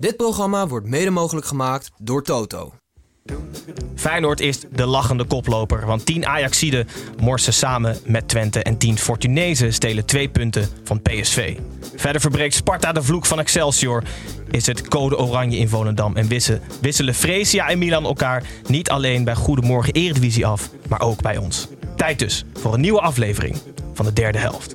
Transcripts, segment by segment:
Dit programma wordt mede mogelijk gemaakt door Toto. Feyenoord is de lachende koploper, want 10 Ajaxiden morsen samen met Twente en 10 Fortunezen stelen twee punten van PSV. Verder verbreekt Sparta de vloek van Excelsior, is het code oranje in Volendam en wisselen, Fresia en Milan elkaar niet alleen bij Goedemorgen Eredivisie af, maar ook bij ons. Tijd dus voor een nieuwe aflevering van de derde helft.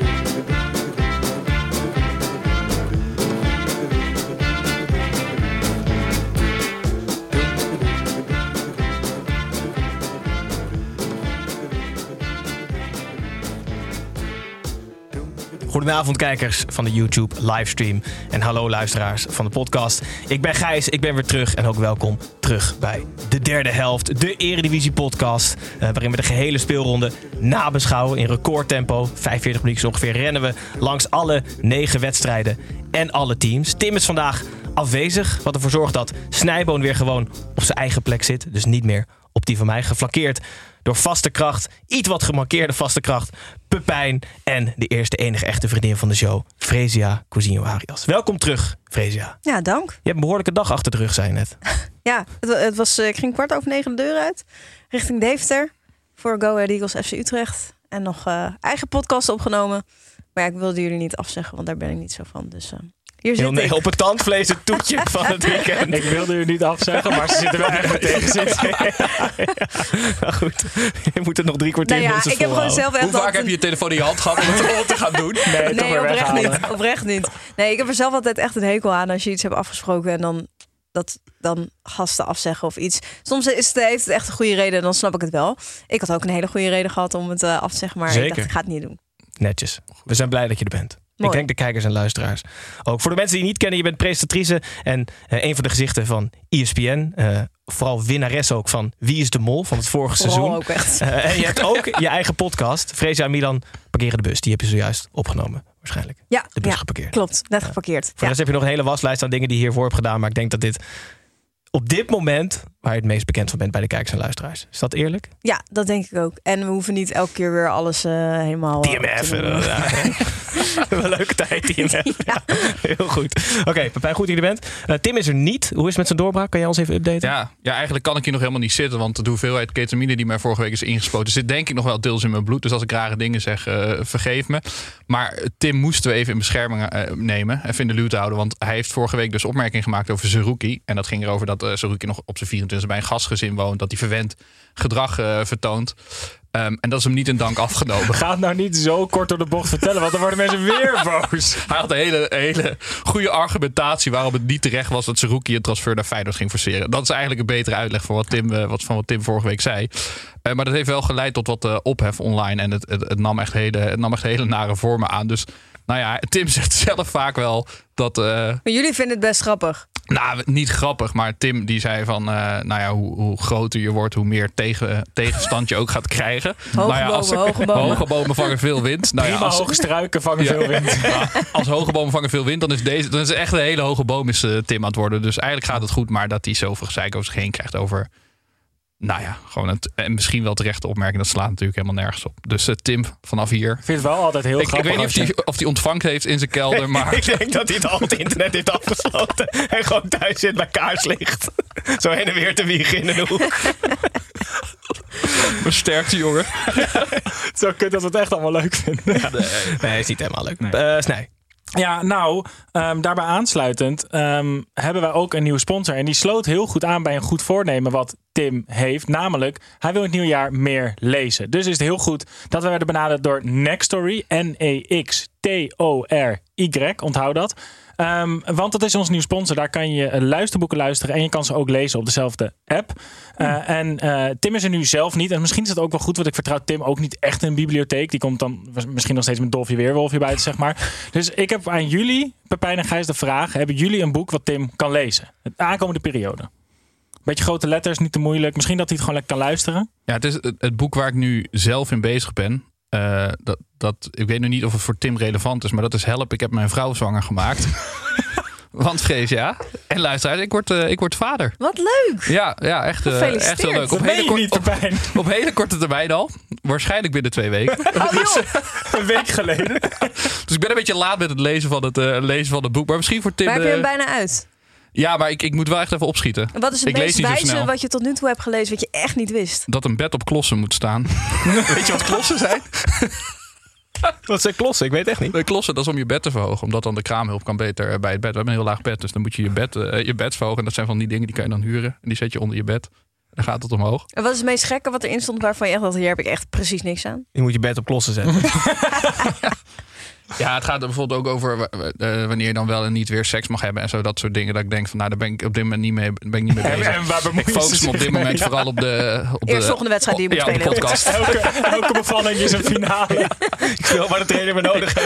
Goedenavond kijkers van de YouTube livestream en hallo luisteraars van de podcast. Ik ben Gijs, ik ben weer terug en ook welkom terug bij de derde helft, de Eredivisie podcast, eh, waarin we de gehele speelronde nabeschouwen in recordtempo. 45 minuten ongeveer rennen we langs alle negen wedstrijden en alle teams. Tim is vandaag afwezig, wat ervoor zorgt dat Snijboon weer gewoon op zijn eigen plek zit, dus niet meer op die van mij, geflankeerd door vaste kracht, iets wat gemarkeerde vaste kracht, Pepijn en de eerste enige echte vriendin van de show, Fresia Cousinho Arias. Welkom terug, Fresia. Ja, dank. Je hebt een behoorlijke dag achter de rug, zei je net. Ja, het, het was, eh, ik ging kwart over negen de deur uit. Richting Deventer. Voor Go Ahead Eagles FC Utrecht. En nog eh, eigen podcast opgenomen. Maar ja, ik wilde jullie niet afzeggen, want daar ben ik niet zo van. Dus eh, hier zit Heel nee, ik. op het tandvlees het toetje van het weekend. Ik wilde u niet afzeggen, maar ze zitten wel echt met tegenzin. Nou goed, je moet het nog drie kwartier Nou ja, ik heb gewoon zelf echt Hoe vaak altijd- heb je je telefoon in je hand gehad om het om te gaan doen? Nee, oprecht niet. Oprecht niet. Nee, ik heb er zelf altijd echt een hekel aan als je iets hebt afgesproken en dan dat dan gasten afzeggen of iets. Soms is het, heeft het echt een goede reden, dan snap ik het wel. Ik had ook een hele goede reden gehad om het eh, af te zeggen, maar ik dacht, ik ga het niet doen. Netjes. We zijn blij dat je er bent. Ik denk de kijkers en luisteraars ook. Voor de mensen die je niet kennen, je bent presentatrice en eh, een van de gezichten van ESPN. eh, vooral winnares ook van Wie is de Mol van het vorige seizoen. ook echt. Eh, en je hebt ook je eigen podcast, Freesia en Milan parkeren de bus. Die heb je zojuist opgenomen, waarschijnlijk. Ja, De bus ja, geparkeerd. klopt. Net geparkeerd. Voor de Ja. rest heb je nog een hele waslijst aan dingen die je hiervoor hebt gedaan. Maar ik denk dat dit op dit moment waar je het meest bekend van bent bij de kijkers en luisteraars. Is dat eerlijk? ja, dat denk ik ook. En we hoeven niet elke keer weer alles eh, helemaal... eh, TMF. te doen. eh, ja. Een leuke tijd, TMF. Ja. Heel goed. Oké, Pepijn, goed dat je er bent. Eh, Tim is er niet. Hoe is het met zijn doorbraak? Kan jij ons even updaten? Ja, ja, eigenlijk kan ik hier nog helemaal niet zitten. Want de hoeveelheid ketamine die mij vorige week is ingespoten... zit denk ik nog wel deels in mijn bloed. Dus als ik rare dingen zeg, vergeef me. Maar Tim moesten we even in bescherming eh, nemen. Even in de luwte houden. Want hij heeft vorige week dus opmerking gemaakt over Zerouki. En dat ging erover dat uh, Zerouki nog op zijn 24 bij een gastgezin woont. Dat hij verwend gedrag eh, vertoont. Ehm, en dat is hem niet in dank afgenomen. Ga het nou niet zo kort door de bocht vertellen, want dan worden mensen weer boos. Hij had een hele, hele goede argumentatie waarom het niet terecht was dat Zerouki een transfer naar Feyenoord ging forceren. Dat is eigenlijk een betere uitleg van wat Tim, eh, wat, van wat Tim vorige week zei. Eh, maar dat heeft wel geleid tot wat eh, ophef online en het, het, het, nam echt hele, het nam echt hele nare vormen aan. Dus nou ja, Tim zegt zelf vaak wel dat... eh, Maar jullie vinden het best grappig. nou, niet grappig, maar Tim die zei van, eh, nou ja, hoe, hoe groter je wordt, hoe meer tegen, tegenstand je ook gaat krijgen. Hoge nou ja, als, bomen, hoge bomen. hoge bomen vangen veel wind. Nou ja, als, hoge struiken vangen Ja. veel wind. ja, als hoge bomen vangen veel wind, dan is deze, dan is echt een hele hoge boom is eh, Tim aan het worden. Dus eigenlijk gaat het goed, maar dat hij zoveel gezeik over zich heen krijgt over, nou ja, gewoon het, en misschien wel terechte opmerking, dat slaat natuurlijk helemaal nergens op. Dus eh, Tim, vanaf hier. Ik vind het wel altijd heel Ik, ik weet niet of hij of die ontvangst heeft in zijn kelder, maar Ik denk dat hij het al het internet heeft afgesloten. En gewoon thuis zit bij kaarslicht. Zo heen en weer te wiegen in de hoek. versterkt jongen. Zo kut dat we het echt allemaal leuk vinden. Nee, is niet helemaal leuk. Eh, Snij. Ja, nou, ehm, daarbij aansluitend ehm, hebben wij ook een nieuwe sponsor. En die sloot heel goed aan bij een goed voornemen wat Tim heeft. Namelijk, hij wil het nieuwjaar meer lezen. Dus is het heel goed dat we werden benaderd door Nextory. N-E-X-T-O-R-Y. Onthoud dat. Ehm, want dat is ons nieuwe sponsor. Daar kan je eh, luisterboeken luisteren en je kan ze ook lezen op dezelfde app. Uh, En eh, Tim is er nu zelf niet. En misschien is het ook wel goed, want ik vertrouw Tim ook niet echt in een bibliotheek. Die komt dan misschien nog steeds met Dolfje Weerwolfje buiten, zeg maar. Dus ik heb aan jullie, Pepijn en Gijs, de vraag. Hebben jullie een boek wat Tim kan lezen? De aankomende periode. Beetje grote letters, niet te moeilijk. Misschien dat hij het gewoon lekker kan luisteren. Ja, het is het, het boek waar ik nu zelf in bezig ben. Uh, dat, dat, ik weet nu niet of het voor Tim relevant is, maar dat is Help, ik heb mijn vrouw zwanger gemaakt. Want vrees ja. En luisteraars, ik word, uh, ik word vader. Wat leuk! Ja, ja echt, uh, echt heel leuk. Op hele, kort, op, op hele, korte termijn al. Waarschijnlijk binnen twee weken. Oh, dus, een week geleden. dus ik ben een beetje laat met het lezen van het, uh, lezen van het boek. Maar misschien voor Tim... Maar heb je hem bijna uit? Ja, maar ik, ik moet wel echt even opschieten. Wat is het ik meest lees niet zo wijze snel. wat je tot nu toe hebt gelezen, wat je echt niet wist? Dat een bed op klossen moet staan. weet je wat klossen zijn? Wat zijn klossen? Ik weet echt niet. De klossen, dat is om je bed te verhogen. Omdat dan de kraamhulp kan beter eh, bij het bed. We hebben een heel laag bed, dus dan moet je je bed, uh, je bed verhogen. En dat zijn van die dingen die kan je dan huren. En die zet je onder je bed. Dan gaat het omhoog. En wat is het meest gekke wat erin stond waarvan je echt dacht, hier heb ik echt precies niks aan? Je moet je bed op klossen zetten. Ja, het gaat er bijvoorbeeld ook over uh, wanneer je dan wel en niet weer seks mag hebben en zo. Dat soort dingen. Dat ik denk van, nou, daar ben ik op dit moment niet mee, ben ik niet mee bezig. En, en waar ik focus me op dit moment ja. vooral op de... Op Eerst volgende wedstrijd die je moet ja, spelen. de podcast. elke, elke bevalling is een finale. Ik speel waar de trainer me nodig.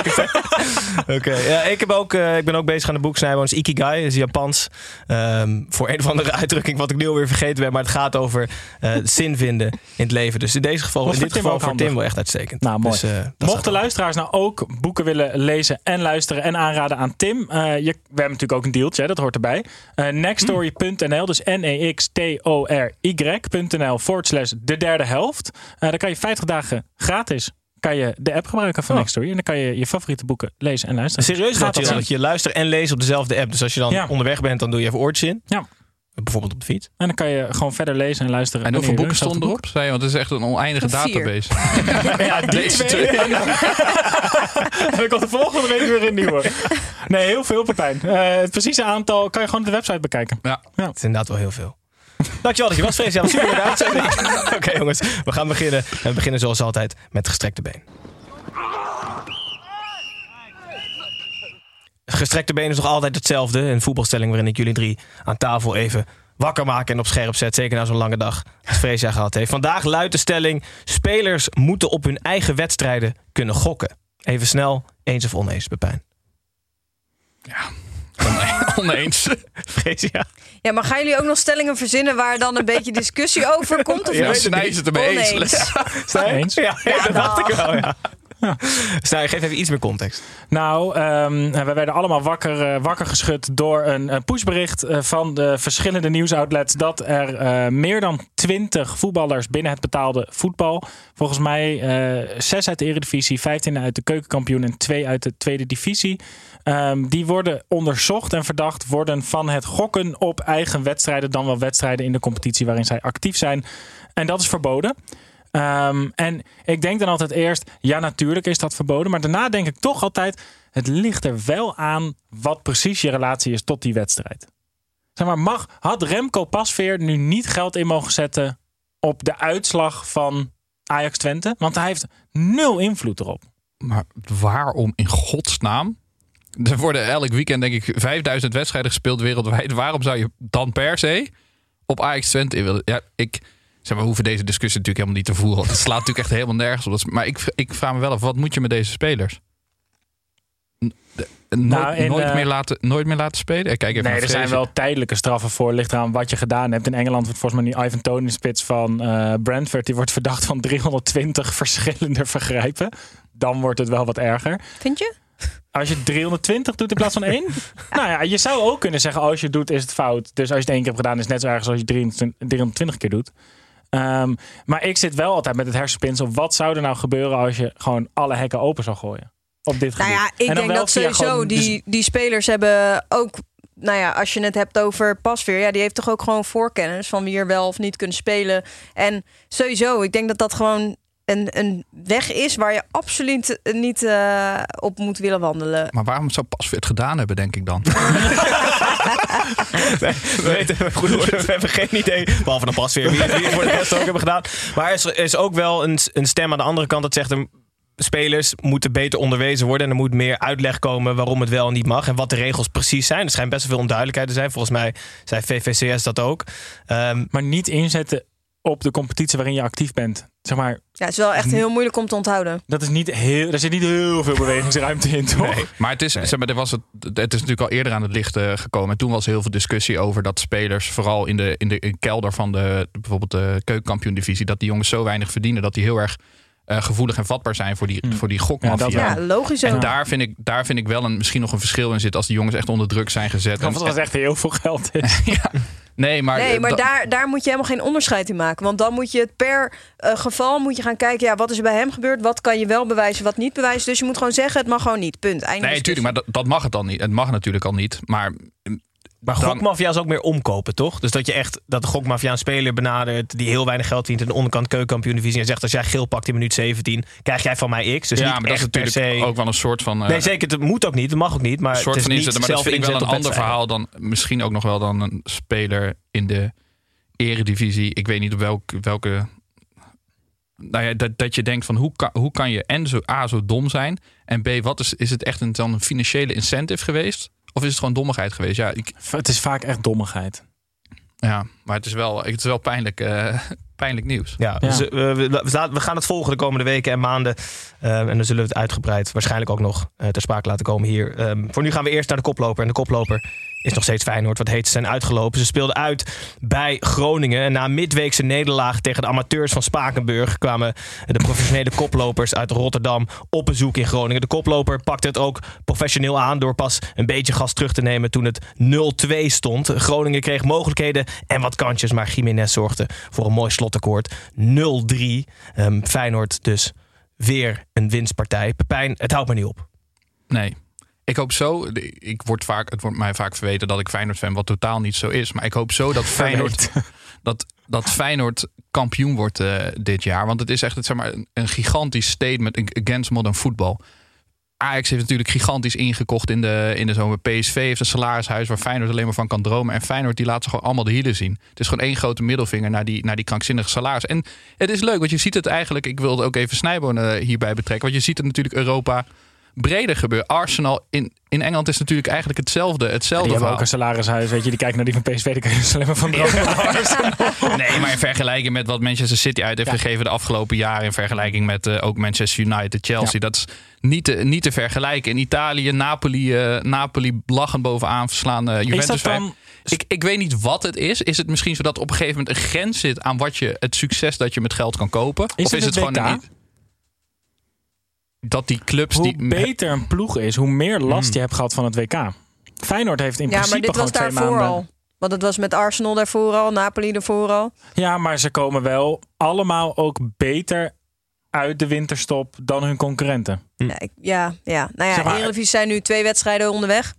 Oké, okay. ja, ik, heb ook, uh, ik ben ook bezig aan de boek Snijboons Ikigai. Dat is Japans. Um, voor een of andere uitdrukking wat ik nu alweer vergeten ben. Maar het gaat over uh, zin vinden in het leven. Dus in deze geval, in dit geval voor Tim wel echt uitstekend. Nou, mooi. Dus, uh, Mochten luisteraars nou ook boeken willen lezen en luisteren en aanraden aan Tim. Uh, je, we hebben natuurlijk ook een deeltje, dat hoort erbij. Uh, nextstory.nl, dus N-E-X-T-O-R-Y.nl forward slash de derde helft. Uh, dan kan je 50 dagen gratis kan je de app gebruiken van oh. Nextory. En dan kan je je favoriete boeken lezen en luisteren. Serieus dat, je, dat je luistert en leest op dezelfde app. Dus als je dan ja. onderweg bent, dan doe je even oortjes in. Ja. Bijvoorbeeld op de fiets. En dan kan je gewoon verder lezen en luisteren. En hoeveel boeken stonden erop? Boek? Zei, want het is echt een oneindige Vier. database. ja, deze twee. en dan komt de volgende week weer een nieuwe. Nee, heel veel Pepijn. Uh, het precieze aantal kan je gewoon op de website bekijken. Ja. ja. Het is inderdaad wel heel veel. Dankjewel dat je was, Vrees. Ja, super inderdaad. Oké okay, jongens, we gaan beginnen. En we beginnen zoals altijd met gestrekte been. Gestrekte been is nog altijd hetzelfde. Een voetbalstelling waarin ik jullie drie aan tafel even wakker maken en op scherp zet. Zeker na zo'n lange dag als Freesia gehad heeft. Vandaag luidt de stelling... spelers moeten op hun eigen wedstrijden kunnen gokken. Even snel, eens of oneens, Pepijn. Ja, oneens. Freesia. Ja, maar gaan jullie ook nog stellingen verzinnen waar dan een beetje discussie over komt? Of Ja, niet? Snij is het ermee eens. Eens? Ja, ja, dat dacht ik wel, ja. Snij, geef even iets meer context. Nou, um, we werden allemaal wakker, uh, wakker geschud door een, een pushbericht uh, van de verschillende nieuwsoutlets dat er meer dan 20 voetballers binnen het betaalde voetbal, volgens mij zes uit de Eredivisie, 15 uit de keukenkampioen en twee uit de tweede divisie, um, die worden onderzocht en verdacht worden van het gokken op eigen wedstrijden, dan wel wedstrijden in de competitie waarin zij actief zijn. En dat is verboden. Um, en ik denk dan altijd eerst, ja natuurlijk is dat verboden. Maar daarna denk ik toch altijd, het ligt er wel aan wat precies je relatie is tot die wedstrijd. Zeg maar, mag, had Remco Pasveer nu niet geld in mogen zetten op de uitslag van Ajax Twente? Want hij heeft nul invloed erop. Maar waarom in godsnaam? Er worden elk weekend denk ik 5000 wedstrijden gespeeld wereldwijd. Waarom zou je dan per se op Ajax Twente willen? Ja, ik... Zeg maar, we hoeven deze discussie natuurlijk helemaal niet te voeren. Het slaat natuurlijk echt helemaal nergens op. Maar ik, ik vraag me wel af, wat moet je met deze spelers? Nooit, Nou, nooit, uh, meer laten, nooit meer laten spelen? Ik Kijk even Nee, er zijn wel tijdelijke straffen voor. Ligt eraan wat je gedaan hebt. In Engeland wordt volgens mij nu Ivan Toney, spits van eh, Brentford. Die wordt verdacht van 320 verschillende vergrijpen. Dan wordt het wel wat erger. Vind je? Als je 320 doet in plaats van één? nou ja, je zou ook kunnen zeggen, als je het doet, is het fout. Dus als je het één keer hebt gedaan, is het net zo erg als als je 23 320 keer doet. Um, maar ik zit wel altijd met het hersenspinsel. Wat zou er nou gebeuren als je gewoon alle hekken open zou gooien? Op dit Nou gebied. ja, ik denk dat sowieso gewoon- dus- die, die spelers hebben ook... Nou ja, als je het hebt over Pasveer... Ja, die heeft toch ook gewoon voorkennis van wie er wel of niet kunnen spelen. En sowieso, ik denk dat dat gewoon een, een weg is waar je absoluut niet eh, op moet willen wandelen. Maar waarom zou Pasveer het gedaan hebben, denk ik dan? we, weten, we hebben geen idee, behalve dan pas weer, wie, wie het voor de rest ook hebben gedaan. Maar er is, is ook wel een, een stem aan de andere kant dat zegt... Een, spelers moeten beter onderwezen worden. En er moet meer uitleg komen waarom het wel en niet mag. En wat de regels precies zijn. Er schijnt best wel veel onduidelijkheid te zijn. Volgens mij zei VVCS dat ook. Um, maar niet inzetten op de competitie waarin je actief bent. Zeg maar, ja, het is wel echt heel moeilijk om te onthouden. Dat is niet heel, er zit niet heel veel bewegingsruimte in, toch? Nee, maar het is, zeg maar, er was het, het is natuurlijk al eerder aan het licht uh, gekomen. En toen was heel veel discussie over dat spelers, vooral in de, in de in kelder van de, bijvoorbeeld de keukenkampioen-divisie, dat die jongens zo weinig verdienen dat die heel erg uh, gevoelig en vatbaar zijn voor die, mm. voor die gokmafia. Ja, ja, logisch. En daar vind, ik, daar vind ik wel een, misschien nog een verschil in zit als die jongens echt onder druk zijn gezet. Of dat echt heel veel geld is. ja. Nee, maar, nee, maar daar, daar moet je helemaal geen onderscheid in maken. Want dan moet je het per uh, geval moet je gaan kijken... Ja, wat is er bij hem gebeurd? Wat kan je wel bewijzen, wat niet bewijzen? Dus je moet gewoon zeggen, het mag gewoon niet. Punt. Einde nee, natuurlijk, maar dat, dat mag het dan niet. Het mag natuurlijk al niet. Maar maar gokmafia is ook meer omkopen, toch? Dus dat je echt dat de gokmafia een speler benadert die heel weinig geld verdient in de onderkant keukenkampioen divisie en zegt als jij geel pakt in minuut 17, krijg jij van mij X. Dus ja, niet maar dat is natuurlijk se... ook wel een soort van. Uh... Nee, zeker. Het moet ook niet. Het mag ook niet. Maar een soort het is van niet inzet, maar dat vind ik wel een ander verhaal dan misschien ook nog wel dan een speler in de eredivisie. Ik weet niet op welk, welke. Nou ja, dat, dat je denkt van hoe kan, hoe kan je en zo A zo dom zijn en B wat is, is het echt een, dan een financiële incentive geweest of is het gewoon dommigheid geweest? Ja, ik... Het is vaak echt dommigheid. Ja, maar het is wel, het is wel pijnlijk, uh, pijnlijk nieuws. Ja, Dus, uh, we, we, gaan het volgen de komende weken en maanden. Uh, en dan zullen we het uitgebreid waarschijnlijk ook nog ter sprake laten komen hier. Um, voor nu gaan we eerst naar de koploper. En de koploper is nog steeds Feyenoord. Wat heet zijn uitgelopen. Ze speelden uit bij Groningen. En na midweekse nederlaag tegen de amateurs van Spakenburg... kwamen de professionele koplopers uit Rotterdam op bezoek in Groningen. De koploper pakte het ook professioneel aan... door pas een beetje gas terug te nemen toen het 0-2 stond. Groningen kreeg mogelijkheden en wat kantjes... maar Jiménez zorgde voor een mooi slotakkoord. 0-3. Um, Feyenoord dus weer een winstpartij. Pepijn, het houdt me niet op. Nee, ik hoop zo, ik word vaak, het wordt mij vaak verweten dat ik Feyenoord fan, wat totaal niet zo is. Maar ik hoop zo dat Feyenoord, dat, dat Feyenoord kampioen wordt uh, dit jaar. Want het is echt het, zeg maar, een gigantisch statement against modern football. Ajax heeft natuurlijk gigantisch ingekocht in de, in de zomer. PSV heeft een salarishuis waar Feyenoord alleen maar van kan dromen. En Feyenoord die laat ze gewoon allemaal de hielen zien. Het is gewoon één grote middelvinger naar die, naar die krankzinnige salaris. En het is leuk, want je ziet het eigenlijk... Ik wilde ook even Snijboon uh, hierbij betrekken. Want je ziet het natuurlijk Europa breder gebeuren. Arsenal in, in Engeland is natuurlijk eigenlijk hetzelfde. hetzelfde die hebben ook een salarishuis. Weet je, die kijkt naar die van PSV. Die kan je alleen maar van dromen. nee, maar in vergelijking met wat Manchester City uit heeft gegeven de afgelopen jaren. In vergelijking met uh, ook Manchester United, Chelsea. Dat is niet te, niet te vergelijken. In Italië, Napoli, uh, Napoli lachend bovenaan verslaan uh, Juventus. Dan... Ik, ik weet niet wat het is. Is het misschien zo dat op een gegeven moment een grens zit aan wat je het succes dat je met geld kan kopen? Is of het is het, het gewoon niet? Dat die clubs hoe die beter een ploeg is, hoe meer last je hebt gehad van het WK. Feyenoord heeft in ja, principe maar dit was gewoon twee daarvoor maanden. al. Want het was met Arsenal daarvoor al, Napoli daarvoor al. Ja, maar ze komen wel allemaal ook beter uit de winterstop dan hun concurrenten. Ja, ik- ja, ja. nou ja, Zeg maar- Eredivisie zijn nu twee wedstrijden onderweg.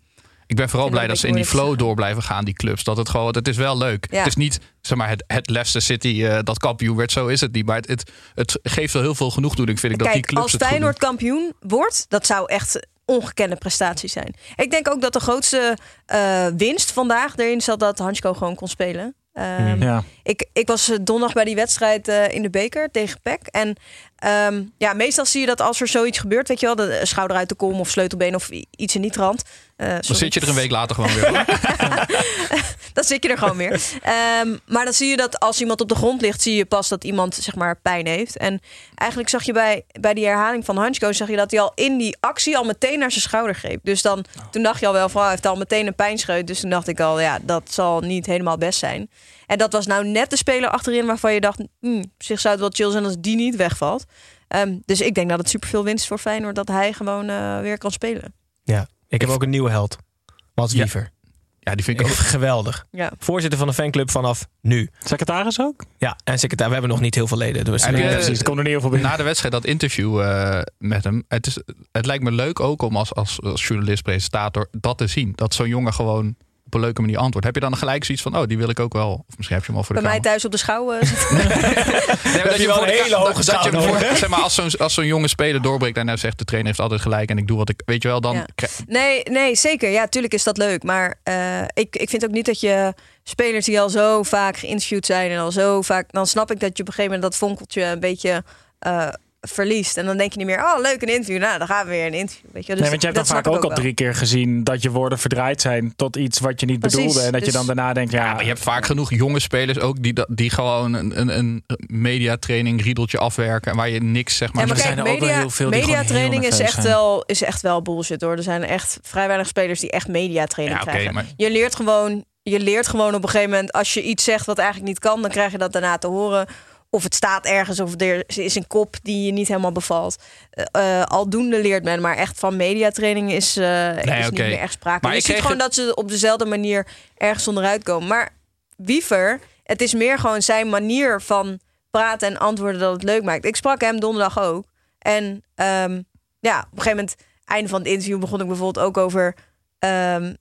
Ik ben vooral Ik blij dat ze in die flow door blijven gaan, die clubs. Dat het gewoon, het is wel leuk. Ja. Het is niet, zeg maar, het, het Leicester City eh, dat kampioen werd, zo is het niet. Maar het, het, het geeft wel heel veel genoegdoening, vind ik, dat die clubs als het goed Feyenoord kampioen wordt, dat zou echt ongekende prestatie zijn. Ik denk ook dat de grootste eh, winst vandaag erin zat dat Hansko gewoon kon spelen. Ehm, Ja. ik, ik was eh, donderdag bij die wedstrijd eh, in de beker tegen PEC. En ehm, ja, meestal zie je dat als er zoiets gebeurt, weet je wel, de schouder uit de kom of sleutelbeen of iets in die trant. eh, Dan zit je er een week later gewoon weer. hoor. dan zit je er gewoon weer. Ehm, maar dan zie je dat als iemand op de grond ligt, zie je pas dat iemand zeg maar pijn heeft. En eigenlijk zag je bij, bij die herhaling van Hansko, zag je dat hij al in die actie al meteen naar zijn schouder greep. Dus dan, toen dacht je al wel van, oh, hij heeft al meteen een pijnscheut. Dus toen dacht ik al, ja, dat zal niet helemaal best zijn. En dat was nou net de speler achterin waarvan je dacht, hmm, zich zou het wel chill zijn als die niet wegvalt. Ehm, dus ik denk dat het superveel winst is voor Feyenoord dat hij gewoon eh, weer kan spelen. Ja, ik heb ook een nieuwe held. Mats Ja. Wiever. Ja, die vind ik Ik ook. geweldig. Ja. Voorzitter van de fanclub vanaf nu. Secretaris ook? Ja, en secretaris. We hebben nog niet heel veel leden. Dus Ja, precies. Komt er niet heel veel binnen. Na de wedstrijd dat interview eh, met hem. Het, is, het lijkt me leuk ook om als, als, als journalist, presentator dat te zien. Dat zo'n jongen gewoon op een leuke manier antwoordt. Heb je dan gelijk zoiets van, oh, die wil ik ook wel. Of misschien heb je hem al voor de Bij mij thuis op de schouw eh, zitten. Nee, maar dat je wel een hele hoge schouder, voor-. Zeg maar, als zo'n als zo'n jonge speler doorbreekt en hij zegt, de trainer heeft altijd gelijk en ik doe wat ik... Weet je wel, dan... Ja. Nee, nee, zeker. Ja, tuurlijk is dat leuk. Maar eh, ik, ik vind ook niet dat je spelers die al zo vaak geïnterviewd zijn en al zo vaak. Dan snap ik dat je op een gegeven moment dat vonkeltje een beetje eh, verliest. En dan denk je niet meer, oh leuk een interview. Nou, dan gaan we weer een interview. Weet je? Dus nee, want je hebt dat dan vaak ook al drie keer gezien dat je woorden verdraaid zijn tot iets wat je niet Precies, bedoelde. En dat je dus- dan daarna denkt, ja, Ja, maar je hebt vaak genoeg jonge spelers ook die, dat- die gewoon een, een, een mediatraining riedeltje afwerken. En waar je niks zeg maar... Ja, maar er kijk, zijn er ook wel media, heel veel mediatraining is echt, zijn. wel, is echt wel bullshit hoor. Er zijn echt vrij weinig spelers die echt mediatraining Ja, krijgen. maar- Je leert gewoon, je leert gewoon op een gegeven moment, als je iets zegt wat eigenlijk niet kan, dan krijg je dat daarna te horen. Of het staat ergens, of er is een kop die je niet helemaal bevalt. Eh, aldoende leert men, maar echt van mediatraining is, eh is oké. niet meer echt sprake. Maar je ik ziet gewoon het- dat ze op dezelfde manier ergens onderuit komen. Maar Wiever, het is meer gewoon zijn manier van praten en antwoorden dat het leuk maakt. Ik sprak hem donderdag ook. En ehm, ja, op een gegeven moment, einde van het interview, begon ik bijvoorbeeld ook over. ehm,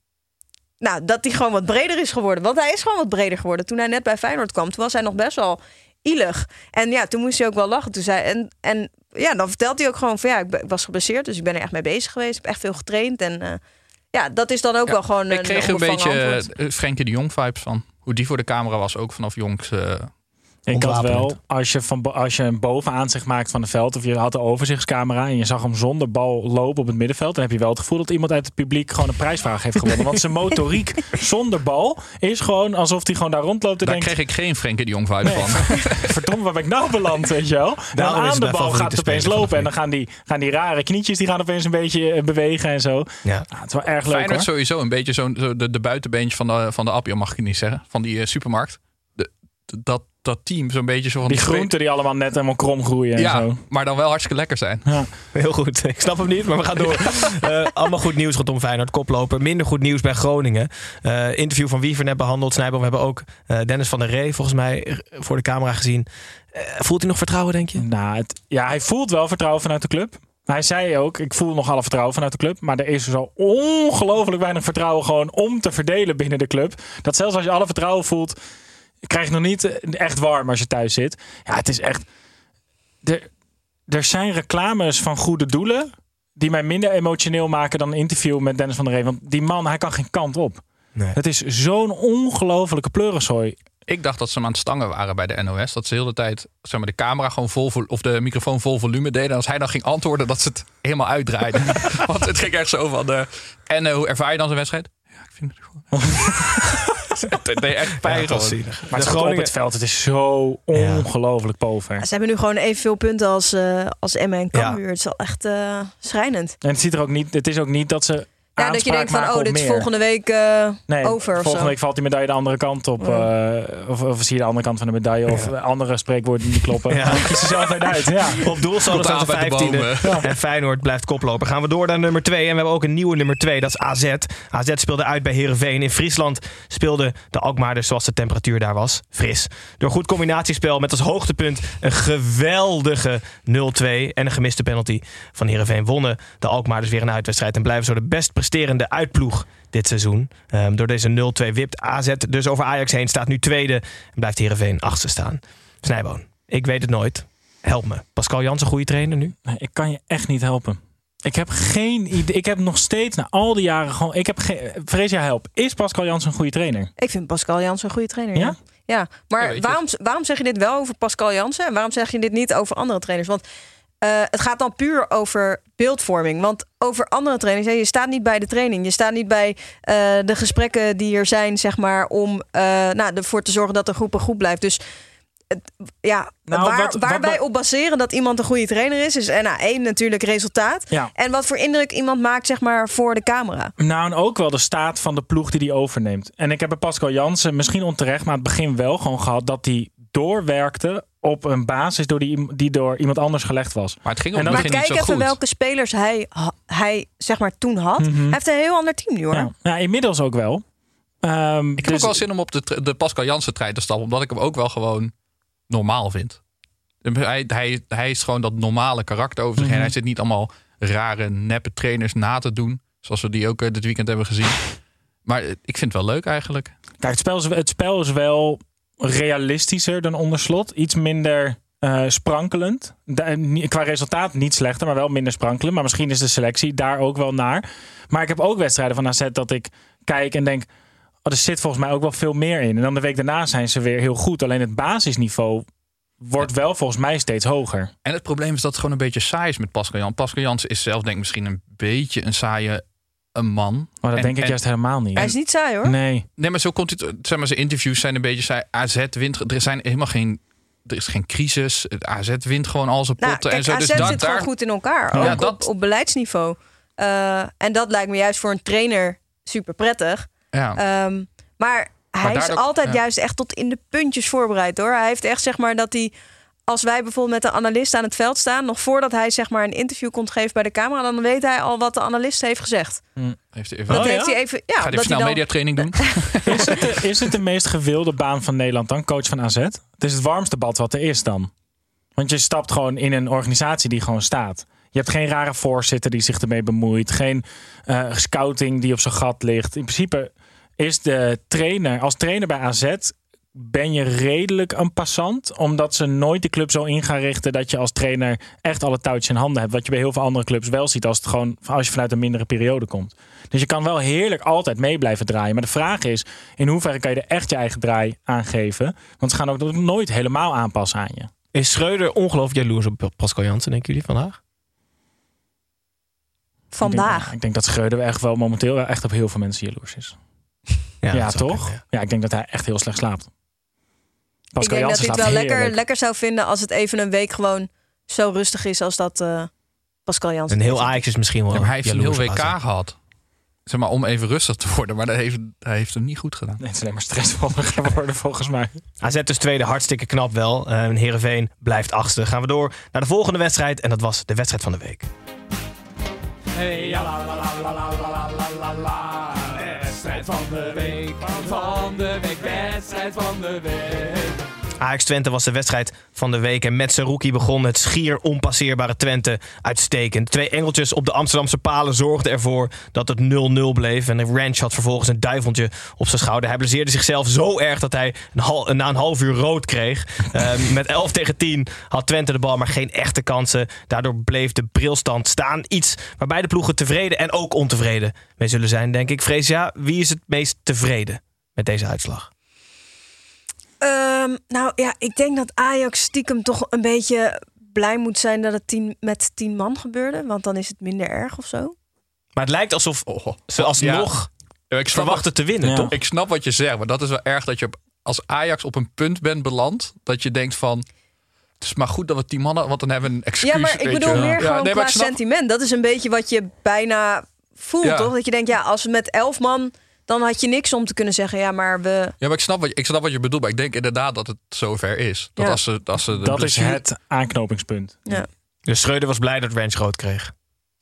nou, dat hij gewoon wat breder is geworden. Want hij is gewoon wat breder geworden. Toen hij net bij Feyenoord kwam, toen was hij nog best wel ielig. En ja, toen moest hij ook wel lachen. Toen zei, en, en ja, dan vertelt hij ook gewoon van ja, ik was geblesseerd, dus ik ben er echt mee bezig geweest. Ik heb echt veel getraind. En eh, ja, dat is dan ook wel gewoon ik kreeg een beetje eh, Frenkie de Jong vibes van. Hoe die voor de camera was, ook vanaf jongs. eh, Ik had wel, als je, van, als je een bovenaanzicht maakt van het veld... of je had de overzichtscamera en je zag hem zonder bal lopen op het middenveld... dan heb je wel het gevoel dat iemand uit het publiek gewoon een prijsvraag heeft gewonnen. Want zijn motoriek zonder bal is gewoon alsof hij gewoon daar rondloopt en daar denkt... kreeg ik geen Frenkie de Jong vibe van. Verdomme, waar ben ik nou beland, weet je wel? Is aan de bal gaat het opeens lopen en dan gaan die, gaan die rare knietjes die gaan opeens een beetje eh, bewegen en zo. Ja. Ah, het is wel erg leuk Feyenoord hoor. sowieso een beetje zo, zo de, de buitenbeentje van de, van de Appio, mag ik niet zeggen. Van die eh, supermarkt. Dat, dat team zo'n beetje zo van... Die groenten die allemaal net helemaal krom groeien en Ja, zo. maar dan wel hartstikke lekker zijn. Ja. Heel goed. Ik snap hem niet, maar we gaan door. Eh, allemaal goed nieuws rondom Feyenoord, koploper. Minder goed nieuws bij Groningen. Eh, interview van Wiever net behandeld. Snijboom, we hebben ook eh, Dennis van der Ree volgens mij voor de camera gezien. Eh, voelt hij nog vertrouwen, denk je? Nou, het, ja, hij voelt wel vertrouwen vanuit de club. Hij zei ook, ik voel nog alle vertrouwen vanuit de club. Maar er is zo ongelooflijk weinig vertrouwen gewoon om te verdelen binnen de club. Dat zelfs als je alle vertrouwen voelt, krijg je het nog niet eh, echt warm als je thuis zit. Ja, het is echt... Er, er zijn reclames van goede doelen die mij minder emotioneel maken dan een interview met Dennis van der Ree. Want die man, hij kan geen kant op. Nee. Het is zo'n ongelofelijke pleurensooi. Ik dacht dat ze hem aan het stangen waren bij de NOS. Dat ze de hele tijd zeg maar, de camera gewoon vol vol- of de microfoon vol volume deden. En als hij dan ging antwoorden, dat ze het helemaal uitdraaiden. Want het ging echt zo van. De, en eh, hoe ervaar je dan zo'n wedstrijd? Ja, ik vind het gewoon. het deed echt pijn. Ja. Maar De het op Groningen- het veld, het is zo ongelooflijk pover. Ze hebben nu gewoon evenveel punten als, eh als Emma en Ja. Cambuur. Het is wel echt eh, schrijnend. En het, ziet er ook niet, het is ook niet dat ze. Ja, dat je denkt van, oh, dit is meer. volgende week eh, Nee, over of volgende zo. week valt die medaille de andere kant op. eh, of, of zie je de andere kant van de medaille. Of andere spreekwoorden die niet kloppen. Ja. Ja. Kies er zelf uit. Ja. Op doel bij de 15e. bomen. En Feyenoord blijft koploper. Gaan we door naar nummer 2. En we hebben ook een nieuwe nummer 2. Dat is AZ. AZ speelde uit bij Heerenveen. In Friesland speelde de Alkmaarders zoals de temperatuur daar was. Fris. Door goed combinatiespel met als hoogtepunt een geweldige 0-2. En een gemiste penalty van Heerenveen wonnen de Alkmaarders weer een uitwedstrijd. En blijven zo de best presterende uitploeg dit seizoen. Ehm, door deze 0-2 wipt AZ dus over Ajax heen. Staat nu tweede. En blijft Heerenveen achtste staan. Snijboon. Ik weet het nooit. Help me. Pascal Jans een goede trainer nu? Nee, ik kan je echt niet helpen. Ik heb geen idee. Ik heb nog steeds na al die jaren gewoon. Ik heb geen. Vrees jij help. Is Pascal Jans een goede trainer? Ik vind Pascal Jansen een goede trainer. Ja? Ja, maar waarom, waarom zeg je dit wel over Pascal Jansen en waarom zeg je dit niet over andere trainers? Want eh, het gaat dan puur over beeldvorming. Want over andere trainers, hè, je staat niet bij de training. Je staat niet bij eh, de gesprekken die er zijn, zeg maar, om eh, nou, ervoor te zorgen dat de groep een groep blijft. Dus het, ja, Nou, waar, wat- wat waar wij op baseren dat iemand een goede trainer is, is eh, nou, één natuurlijk resultaat. Ja. En wat voor indruk iemand maakt, zeg maar, voor de camera. Nou, en ook wel de staat van de ploeg die hij overneemt. En ik heb bij Pascal Jansen misschien onterecht, maar aan het begin wel gewoon gehad dat hij doorwerkte op een basis door die, die door iemand anders gelegd was. Maar het ging op En het dan- Maar kijk niet zo even goed. welke spelers hij, hij zeg maar toen had. Mhm. Hij heeft een heel ander team nu hoor. Ja, ja inmiddels ook wel. Ehm, Ik heb dus- ook wel zin om op de, de Pascal Jansen trein te stappen. Omdat ik hem ook wel gewoon normaal vind. Hij, hij, hij is gewoon dat normale karakter over zich heen. Mhm. Hij zit niet allemaal rare, neppe trainers na te doen. Zoals we die ook eh, dit weekend hebben gezien. Maar ik vind het wel leuk eigenlijk. Kijk, het spel is, het spel is wel realistischer dan onderslot. Iets minder eh, sprankelend. Eh, qua resultaat niet slechter, maar wel minder sprankelend. Maar misschien is de selectie daar ook wel naar. Maar ik heb ook wedstrijden van AZ dat ik kijk en denk... Oh, er zit volgens mij ook wel veel meer in. En dan de week daarna zijn ze weer heel goed. Alleen het basisniveau wordt wel volgens mij steeds hoger. En het probleem is dat het gewoon een beetje saai is met Pascal Jan. Pascal Jans is zelf denk ik misschien een beetje een saaie een man. Maar dat En- denk ik en- juist helemaal niet. Hij is niet saai hoor. Nee. Nee, maar zo komt het. Zeg maar, zijn interviews zijn een beetje saai. AZ wint. Er zijn helemaal geen. Er is geen crisis. Het AZ wint gewoon al zijn Nou, potten kijk, en zo. AZ Dus dat, zit daar, gewoon goed in elkaar. Ook Ja, op, dat- op beleidsniveau. Eh, en dat lijkt me juist voor een trainer super prettig. Ja. Ehm, maar hij is daardoor- altijd ja. juist echt tot in de puntjes voorbereid hoor. Hij heeft echt zeg maar dat hij. Als wij bijvoorbeeld met een analist aan het veld staan, nog voordat hij zeg maar een interview komt geven bij de camera, dan weet hij al wat de analist heeft gezegd. heeft hij even, Dat Oh, heeft ja? hij even. Ja, Ga die dat snel hij dan, mediatraining doen? Is het, de, is het de meest gewilde baan van Nederland dan, coach van AZ? Het is het warmste bad wat er is dan. Want je stapt gewoon in een organisatie die gewoon staat. Je hebt geen rare voorzitter die zich ermee bemoeit. Geen eh, scouting die op zijn gat ligt. In principe is de trainer, als trainer bij AZ ben je redelijk een passant. Omdat ze nooit de club zo in gaan richten dat je als trainer echt alle touwtjes in handen hebt. Wat je bij heel veel andere clubs wel ziet als, het gewoon, als je vanuit een mindere periode komt. Dus je kan wel heerlijk altijd mee blijven draaien. Maar de vraag is, in hoeverre kan je er echt je eigen draai aan geven? Want ze gaan ook nooit helemaal aanpassen aan je. Is Schreuder ongelooflijk jaloers op Pascal Jansen, denken jullie vandaag? vandaag. Ik denk, ik denk dat Schreuder echt wel momenteel echt op heel veel mensen jaloers is. Ja, toch? ja. ik denk dat hij echt heel slecht slaapt. Ik denk dat hij het wel lekker, lekker zou vinden als het even een week gewoon zo rustig is als dat eh, Pascal Jansen. Een heel Ajax is misschien wel. Hij heeft een heel WK gehad. Zeg maar om even rustig te worden, maar dat heeft, hij heeft hem niet goed gedaan. Nee, het is alleen maar stressvoller geworden volgens mij. AZ dus tweede, hartstikke knap wel. Uh, Heerenveen blijft achtste. Gaan we door naar de volgende wedstrijd en dat was de wedstrijd van de week. Hey, ja, la, la, la, wedstrijd van de week, van de week, wedstrijd van de week. Ajax Twente was de wedstrijd van de week. En met zijn rookie begon het schier onpasseerbare Twente uitstekend. Twee engeltjes op de Amsterdamse palen zorgden ervoor dat het 0-0 bleef. En de Ranch had vervolgens een duiveltje op zijn schouder. Hij blesseerde zichzelf zo erg dat hij een hal- na een half uur rood kreeg. Eh, met 11 tegen 10 had Twente de bal, maar geen echte kansen. Daardoor bleef de brilstand staan. Iets waar beide ploegen tevreden en ook ontevreden mee zullen zijn, denk ik. Freesia, wie is het meest tevreden met deze uitslag? Ehm, nou ja, ik denk dat Ajax stiekem toch een beetje blij moet zijn dat het tien, met tien man gebeurde. Want dan is het minder erg of zo. Maar het lijkt alsof ze alsnog Ja, ik verwachten te winnen, Ja. toch? Ik snap wat je zegt, maar dat is wel erg dat je op, als Ajax op een punt bent beland. Dat je denkt van, het is maar goed dat we tien mannen, want dan hebben we een excuus. ja, maar ik bedoel meer Ja, gewoon nee, qua snap- sentiment. Dat is een beetje wat je bijna voelt, Ja. toch? Dat je denkt, ja, als we met elf man, dan had je niks om te kunnen zeggen. Ja, maar we... Ja, maar ik snap, wat je, ik snap wat je bedoelt. Maar ik denk inderdaad dat het zover is. Dat Ja. als ze, als ze de Dat is het aanknopingspunt. Ja. Dus Schreuder was blij dat Ranch rood kreeg.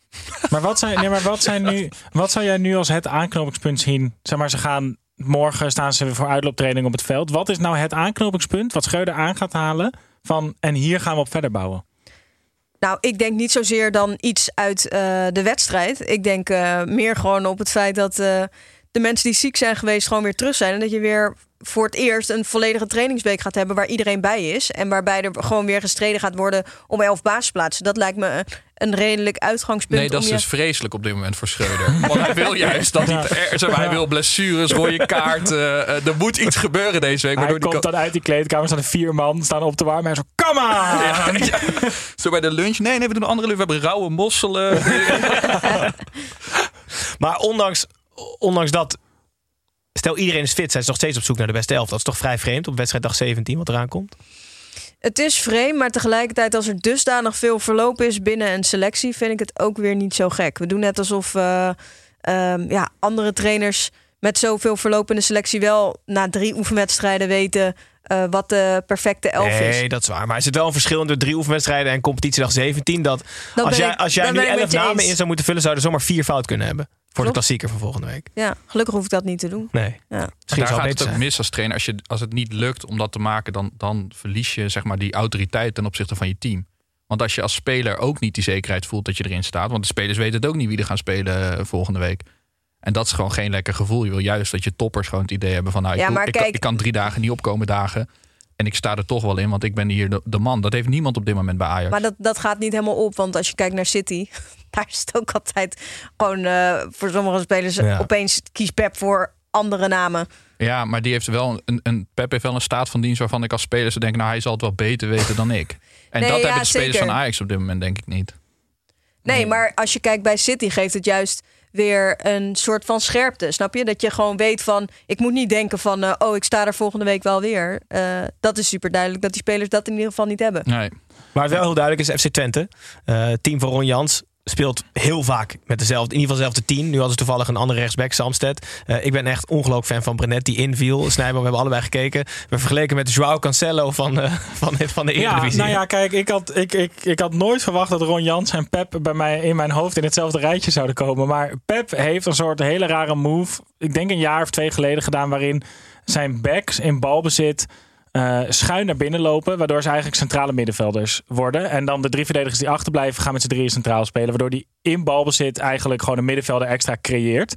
Maar wat, zijn, nee, maar wat, zijn nu, wat zou jij nu als het aanknopingspunt zien? Zeg maar, ze gaan morgen staan ze weer voor uitlooptraining op het veld. Wat is nou het aanknopingspunt wat Schreuder aan gaat halen? Van, en hier gaan we op verder bouwen. Nou, ik denk niet zozeer dan iets uit eh, de wedstrijd. Ik denk eh, meer gewoon op het feit dat eh, de mensen die ziek zijn geweest gewoon weer terug zijn. En dat je weer voor het eerst een volledige trainingsweek gaat hebben waar iedereen bij is. En waarbij er gewoon weer gestreden gaat worden om elf basisplaatsen. Dat lijkt me een, redelijk uitgangspunt. Nee, dat om is je... dus vreselijk op dit moment voor Schreuder. Want hij wil juist dat hij, er, zeg maar, hij wil blessures, rode kaart. eh, eh, er moet iets gebeuren deze week. Hij komt die dan uit die kleedkamer, staan er vier man, staan op te warmen en zo, come on! Ja, ja. Zo bij de lunch. Nee, nee, we doen een andere lunch. We hebben rauwe mosselen. Maar ondanks, ondanks dat, stel iedereen is fit, zijn ze nog steeds op zoek naar de beste elf. Dat is toch vrij vreemd op wedstrijddag 17 wat eraan komt? Het is vreemd, maar tegelijkertijd als er dusdanig veel verloop is binnen een selectie, vind ik het ook weer niet zo gek. We doen net alsof eh, ehm, ja, andere trainers met zoveel verloop in de selectie wel na drie oefenwedstrijden weten eh, wat de perfecte elf nee, is. dat is waar. Maar er zit wel een verschil in de drie oefenwedstrijden en competitiedag 17. Dat Dat als jij, ik- als jij nu elf namen eens. in zou moeten vullen, zou je er zomaar vier fout kunnen hebben. Voor de klassieker van volgende week. Ja, gelukkig hoef ik dat niet te doen. Nee. Ja. Misschien Daar gaat het ook zijn. mis als trainer. Als, je, als het niet lukt om dat te maken, dan, dan verlies je zeg maar, die autoriteit ten opzichte van je team. Want als je als speler ook niet die zekerheid voelt dat je erin staat. Want de spelers weten het ook niet wie er gaan spelen eh, volgende week. En dat is gewoon geen lekker gevoel. Je wil juist dat je toppers gewoon het idee hebben van... Nou, ik, Ja, doe- maar ik, kijk- ik kan drie dagen niet opkomen dagen. En ik sta er toch wel in, want ik ben hier de, de man. Dat heeft niemand op dit moment bij Ajax. Maar dat, dat gaat niet helemaal op. Want als je kijkt naar City, daar is het ook altijd gewoon eh, voor sommige spelers Ja. opeens kies Pep voor andere namen. Ja, maar die heeft wel een, een Pep heeft wel een staat van dienst waarvan ik als speler zou denken, nou hij zal het wel beter weten dan ik. En Nee, dat ja, hebben de spelers zeker. van Ajax op dit moment denk ik niet. Nee, maar als je kijkt bij City geeft het juist weer een soort van scherpte. Snap je? Dat je gewoon weet van, ik moet niet denken van, eh, oh, ik sta er volgende week wel weer. Eh, dat is super duidelijk dat die spelers dat in ieder geval niet hebben. Nee. Maar het wel heel duidelijk is FC Twente. eh, team van Ron Jans speelt heel vaak met dezelfde, in ieder geval dezelfde team. Nu hadden ze toevallig een andere rechtsback, Samsted. Eh, ik ben echt ongelooflijk fan van Brenet die inviel. Snijboom, we hebben allebei gekeken. We vergeleken met Joao Cancelo van, eh, van, van de Ja, Eredivisie. nou ja, kijk, ik had, ik, ik, ik had nooit verwacht dat Ron Jans en Pep bij mij in mijn hoofd in hetzelfde rijtje zouden komen. Maar Pep heeft een soort hele rare move, ik denk een jaar of twee geleden gedaan, waarin zijn backs in balbezit eh, schuin naar binnen lopen, waardoor ze eigenlijk centrale middenvelders worden. En dan de drie verdedigers die achterblijven gaan met z'n drieën centraal spelen, waardoor die in balbezit eigenlijk gewoon een middenvelder extra creëert.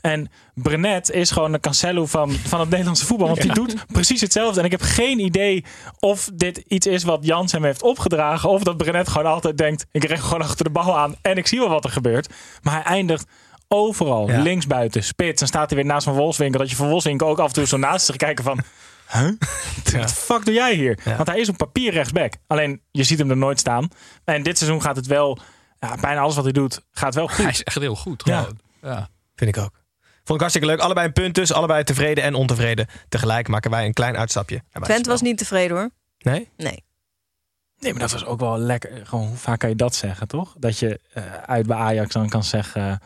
En Brenet is gewoon de Cancelo van, van het Nederlandse voetbal. Want die doet precies hetzelfde. En ik heb geen idee of dit iets is wat Jans hem heeft opgedragen. Of dat Brenet gewoon altijd denkt: ik richt gewoon achter de bal aan en ik zie wel wat er gebeurt. Maar hij eindigt overal. Ja. Linksbuiten, spits. Dan staat hij weer naast Van Wolfswinkel. Dat je Van Wolfswinkel ook af en toe zo naast zich kijken van... Huh? Wat de fuck doe jij hier? Ja. Want hij is op papier rechtsback. Alleen, je ziet hem er nooit staan. En dit seizoen gaat het wel... Ja, bijna alles wat hij doet, gaat wel goed. Hij is echt heel goed. Ja. Gewoon. Ja. Vind ik ook. Vond ik hartstikke leuk. Allebei een punt dus. Allebei tevreden en ontevreden. Tegelijk maken wij een klein uitstapje. buitenspel. was niet tevreden hoor. Nee? Nee. Nee, maar dat was ook wel lekker. Gewoon, hoe vaak kan je dat zeggen, toch? Dat je eh, uit bij Ajax dan kan zeggen... ja,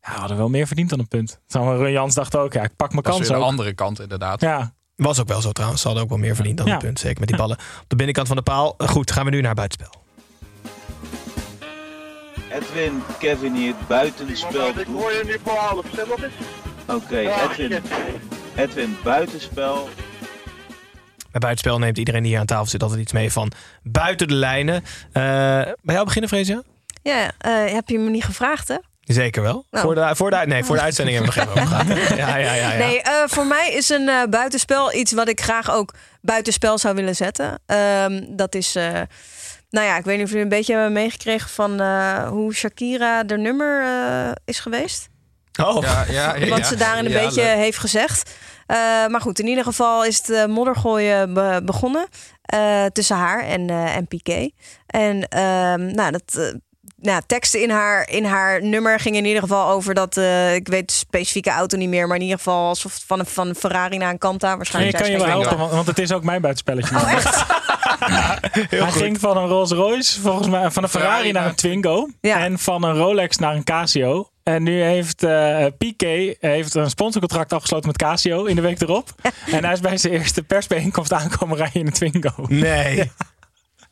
we hadden wel meer verdiend dan een punt. Run Jans dacht ook, ja, ik pak mijn Dat is kans de andere kant inderdaad. Ja, Was ook wel zo trouwens. Ze hadden ook wel meer verdiend dan Ja. een punt. Zeker met die ballen op de binnenkant van de paal. Goed, gaan we nu naar buitenspel. Edwin, Kevin hier, buitenspel. Ik hoor je nu voor half, eens. Oké, Edwin. Edwin, buitenspel. Bij buitenspel neemt iedereen die hier aan tafel zit altijd iets mee van buiten de lijnen. Eh, bij jou beginnen, Freesia? Ja, eh, heb je me niet gevraagd hè? Zeker wel. Nou. Voor, de, voor, de, nee, voor de uitzending hebben we nog even over gehad. Ja, ja, ja, ja. Nee, eh, voor mij is een eh, buitenspel iets wat ik graag ook buitenspel zou willen zetten. Ehm, dat is, eh, nou ja, ik weet niet of jullie een beetje hebben meegekregen van eh, hoe Shakira de nummer is geweest. Oh, Ja, ja, ja, Wat ja. ze daarin een Ja, beetje leuk. heeft gezegd. Eh, maar goed, in ieder geval is het moddergooien be- begonnen eh, tussen haar en, eh, en Piqué. En ehm, nou, dat, nou, teksten in haar, in haar nummer gingen in ieder geval over dat, eh, ik weet de specifieke auto niet meer, maar in ieder geval alsof van een, van een Ferrari naar een Kanta waarschijnlijk. kan je wel helpen, want, want het is ook mijn buitenspelletje. Oh, echt? Hij ging van een Rolls Royce, volgens mij, van een Ferrari naar een Twingo. Ja. En van een Rolex naar een Casio. En nu heeft eh Piqué heeft een sponsorcontract afgesloten met Casio in de week erop. En hij is bij zijn eerste persbijeenkomst aankomen rijden in een Twingo. Nee.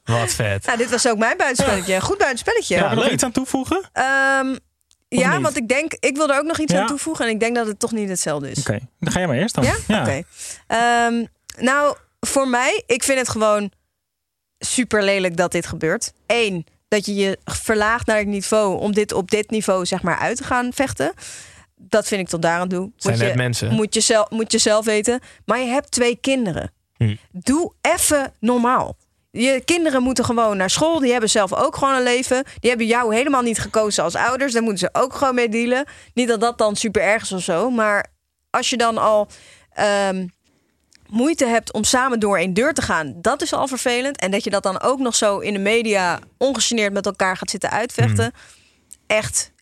Wat vet. Nou, dit was ook mijn buitenspelletje. Goed buitenspelletje. Kan ik er nog iets aan toevoegen? Ehm, ja, niet? want ik denk, ik wil er ook nog iets Ja. aan toevoegen. En ik denk dat het toch niet hetzelfde is. Oké, dan ga jij maar eerst dan. Ja? Oké. Ehm, nou, voor mij, ik vind het gewoon super lelijk dat dit gebeurt. Eén, dat je je verlaagt naar het niveau om dit op dit niveau zeg maar uit te gaan vechten. Dat vind ik tot daar aan toe. Zijn moet net je, mensen. Moet je, zelf, moet je zelf weten. Maar je hebt twee kinderen. Hm. Doe even normaal. Je kinderen moeten gewoon naar school. Die hebben zelf ook gewoon een leven. Die hebben jou helemaal niet gekozen als ouders. Daar moeten ze ook gewoon mee dealen. Niet dat dat dan super erg is of zo. Maar als je dan al ehm, moeite hebt om samen door één deur te gaan, dat is al vervelend. En dat je dat dan ook nog zo in de media ongegeneerd met elkaar gaat zitten uitvechten. Echt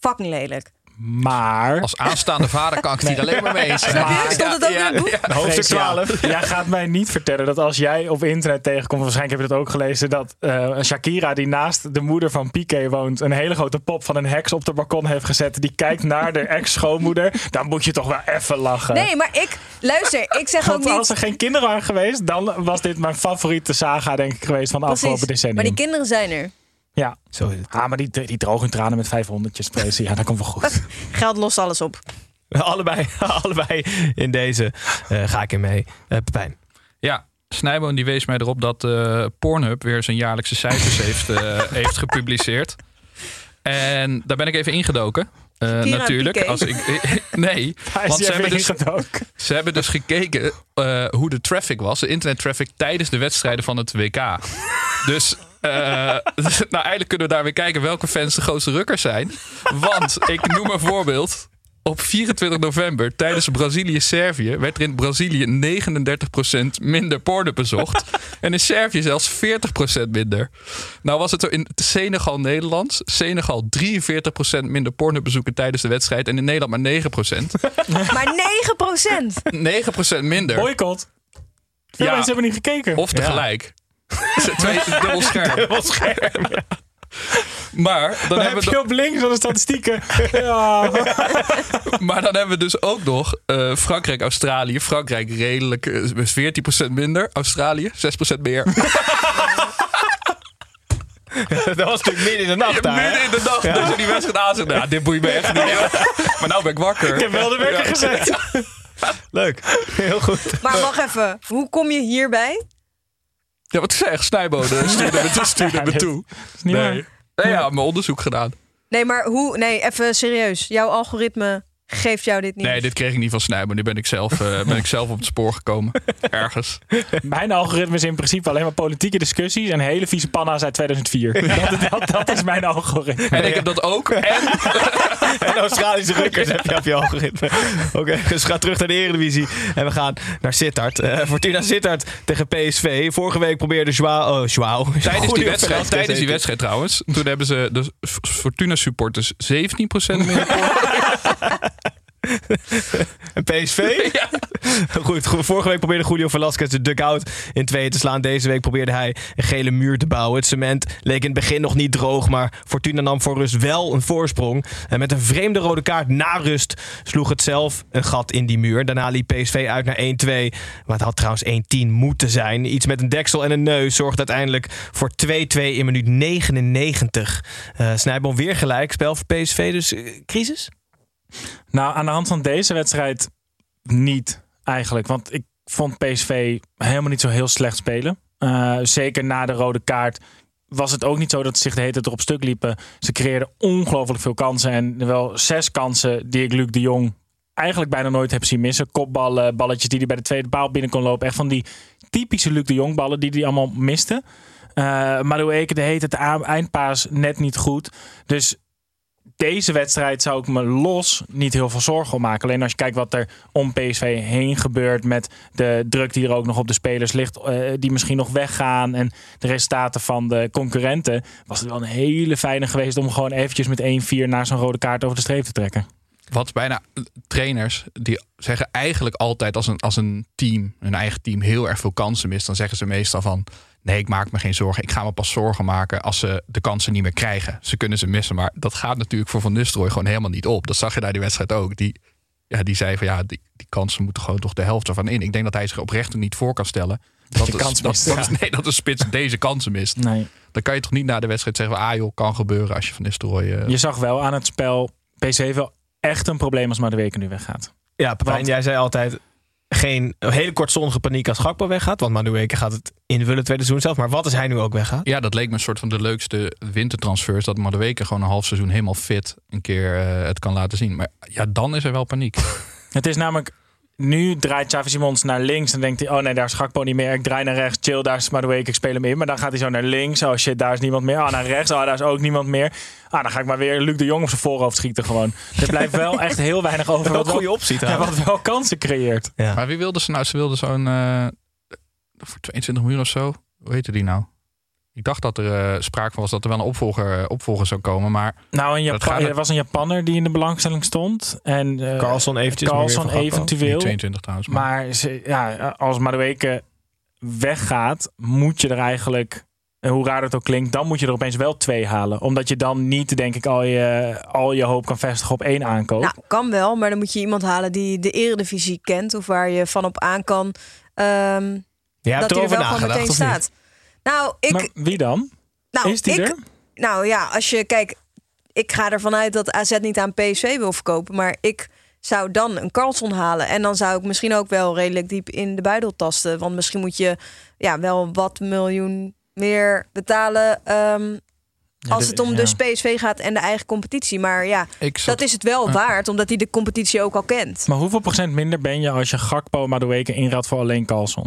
fucking lelijk. Maar... Als aanstaande vader kan ik het hier alleen maar mee eens je? Stond het ook in het boek? Hoofdstuk Freesia, 12. Jij gaat mij niet vertellen dat als jij op internet tegenkomt, waarschijnlijk heb je dat ook gelezen, dat eh, Shakira, die naast de moeder van Piqué woont, een hele grote pop van een heks op de balkon heeft gezet. Die kijkt naar de ex-schoonmoeder. Dan moet je toch wel even lachen. Nee, maar ik, luister, ik zeg ook Want als niet. er geen kinderen waren geweest, dan was dit mijn favoriete saga, denk ik, geweest van de afgelopen decennium. Maar die kinderen zijn er. Ja. Zo is het. Ah, maar die, die hun tranen met 500 precies. Ja, dat komt wel goed. Geld lost alles op. Allebei, allebei in deze eh, ga ik in mee. Eh Pepijn. Ja, Snijboon die wees mij erop dat eh, Pornhub weer zijn jaarlijkse cijfers heeft, eh, heeft gepubliceerd. En daar ben ik even ingedoken. Uh, natuurlijk. Piqué. Als ik, nee, Hij is want ze even hebben, dus, ingedoken. ze hebben dus gekeken eh, hoe de traffic was, de internettraffic tijdens de wedstrijden van het WK. Dus, eh, nou, eigenlijk kunnen we daar weer kijken welke fans de grootste rukkers zijn. Want ik noem een voorbeeld. Op 24 november tijdens Brazilië-Servië werd er in Brazilië 39% minder porno bezocht. En in Servië zelfs 40% minder. Nou was het zo in Senegal-Nederlands. Senegal 43% minder porno bezoeken tijdens de wedstrijd. En in Nederland maar 9%. Maar 9%. 9% minder. Boycott. Veel Ja. mensen hebben niet gekeken. Of tegelijk. Twee, dubbel scherm. Dubbel scherm. Maar dan, Dan heb hebben we je op links van de statistieken. ja. Maar dan hebben we dus ook nog eh, Frankrijk, Australië. Frankrijk redelijk eh, met 14% minder. Australië 6% meer. dat was natuurlijk midden in de nacht daar. hè? Midden in de dag. Ja. Dus in die wedstrijd aan zich. Nou, dit boeit me echt niet. Maar nou ben ik wakker. Ik heb wel de wekker gezet. Leuk. Heel goed. Maar wacht even. Hoe kom je hierbij? Ja, wat ik zeg, snijboden stuurde me, stuurde me toe. is niet waar. Nee. Nee, ja, mijn onderzoek gedaan. Nee, maar hoe... Nee, even serieus. Jouw algoritme geeft jou dit niet. Nee, dit kreeg ik niet van Snijboden. Nu ben ik zelf, eh, ben ik zelf op het spoor gekomen. Ergens. Mijn algoritme is in principe alleen maar politieke discussies en hele vieze panna's uit 2004. Dat, dat, dat is mijn algoritme. En ik heb dat ook. En En Australische rukkers heb je op je algoritme. Oké, dus we gaan terug naar de Eredivisie. En we gaan naar Sittard. Eh, Fortuna Sittard tegen PSV. Vorige week probeerde Joao... Oh, Joao. Tijdens die, wedstrijd, tijdens die wedstrijd trouwens, toen hebben ze de Fortuna supporters 17% minder En PSV? Goed, go- vorige week probeerde Julio Velasquez de dugout in tweeën te slaan. Deze week probeerde hij een gele muur te bouwen. Het cement leek in het begin nog niet droog, maar Fortuna nam voor rust wel een voorsprong. En met een vreemde rode kaart na rust sloeg het zelf een gat in die muur. Daarna liep PSV uit naar 1-2. Maar het had trouwens 1-10 moeten zijn. Iets met een deksel en een neus zorgde uiteindelijk voor 2-2 in minuut 99. Eh Snijboom weer gelijk. Spel voor PSV, dus eh, crisis? Nou, aan de hand van deze wedstrijd niet eigenlijk. Want ik vond PSV helemaal niet zo heel slecht spelen. Eh, zeker na de rode kaart was het ook niet zo dat ze zich de hele tijd erop stuk liepen. Ze creëerden ongelooflijk veel kansen. En wel zes kansen die ik Luc de Jong eigenlijk bijna nooit heb zien missen. Kopballen, balletjes die hij bij de tweede paal binnen kon lopen. Echt van die typische Luc de Jong ballen die hij allemaal miste. Eh Madueke de heet het eindpaas net niet goed. Dus deze wedstrijd zou ik me los niet heel veel zorgen om maken. Alleen als je kijkt wat er om PSV heen gebeurt met de druk die er ook nog op de spelers ligt, eh, die misschien nog weggaan en de resultaten van de concurrenten, was het wel een hele fijne geweest om gewoon eventjes met 1-4 naar zo'n rode kaart over de streep te trekken. Wat bijna trainers die zeggen eigenlijk altijd als een, als een team, hun eigen team, heel erg veel kansen mist, dan zeggen ze meestal van nee, ik maak me geen zorgen. Ik ga me pas zorgen maken als ze de kansen niet meer krijgen. Ze kunnen ze missen, maar dat gaat natuurlijk voor Van Nistelrooy gewoon helemaal niet op. Dat zag je daar die wedstrijd ook. Die, ja, die zei van ja, die, die kansen moeten gewoon toch de helft ervan in. Ik denk dat hij zich oprecht niet voor kan stellen. Dat, kans dat, mist, dat ja. is- nee, dat de spits deze kansen mist. Nee. Dan kan je toch niet na de wedstrijd zeggen, ah joh, kan gebeuren als je Van Nistelrooy... eh, Je zag wel aan het spel, PSV wel echt een probleem als Madueke nu weggaat. Ja, Pepijn, Want- jij zei altijd geen hele kortstondige paniek als Gakpo weggaat. Want Madueke gaat het invullen tweede seizoen zelf. Maar wat is hij nu ook weggaat? Ja, dat leek me een soort van de leukste wintertransfers. Dat Madueke gewoon een half seizoen helemaal fit een keer eh, het kan laten zien. Maar ja, dan is er wel paniek. Het is namelijk. Nu draait Xavi Simons naar links en denkt hij: Oh nee, daar is Gakpo niet meer. Ik draai naar rechts. Chill, daar is Madueke. Ik speel hem in. Maar dan gaat hij zo naar links. Oh shit, daar is niemand meer. Oh, naar rechts. Oh, daar is ook niemand meer. Ah, dan ga ik maar weer Luc de Jong op zijn voorhoofd schieten. Gewoon. Er blijft wel echt heel weinig over. Wat, een goede optie ja, wat wel kansen creëert. Ja. Maar wie wilde ze nou? Ze wilde zo'n... eh, voor 22 miljoen of zo. Hoe heette die nou? Ik dacht dat er eh, sprake van was dat er wel een opvolger, opvolger zou komen. Maar Nou, een Japan, gaat- er was een Japanner die in de belangstelling stond. En, eh, Carlson eventjes. Carlson van eventueel. 22 trouwens. Maar, Maar ze, ja, als Madueke weggaat, moet je er eigenlijk, en hoe raar het ook klinkt, dan moet je er opeens wel twee halen. Omdat je dan niet, denk ik, al je, al je hoop kan vestigen op één aankoop. Nou, kan wel, maar dan moet je iemand halen die de eredivisie kent. Of waar je van op aan kan. ehm, Jij hebt dat hij er wel gewoon nagedacht, meteen staat. Nou, ik, maar wie dan? nou, is die ik, er? Nou ja, als je kijk, ik ga ervan uit dat AZ niet aan PSV wil verkopen, maar ik zou dan een Carlson halen en dan zou ik misschien ook wel redelijk diep in de buidel tasten, want misschien moet je ja wel wat miljoen meer betalen ehm, als het om ja. dus PSV gaat en de eigen competitie. Maar ja, zat- dat is het wel waard, omdat hij de competitie ook al kent. Maar hoeveel procent minder ben je als je Gakpo Madueke inraadt voor alleen Carlson?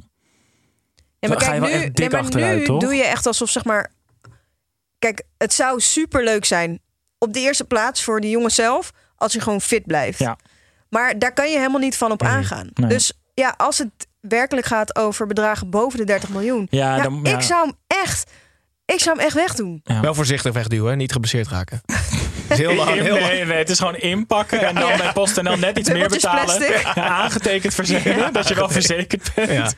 Ja, maar Dan ga kijk, je wel nu, echt dik nee, maar achteruit, nu toch? doe je echt alsof, zeg maar... Kijk, het zou super leuk zijn op de eerste plaats voor die jongen zelf... als je gewoon fit blijft. Ja. Maar daar kan je helemaal niet van op aangaan. nee. Dus ja, als het werkelijk gaat over bedragen boven de 30 miljoen... Ja, Ja, dan- ja. ik zou hem echt... Ik zou hem echt wegdoen. Wel voorzichtig wegduwen, niet geblesseerd raken. is heel lang. Heel lang. nee, nee, het is gewoon inpakken en dan Ja. bij PostNL net iets meer betalen. aangetekend verzekeren, dat je wel verzekerd bent. Ja.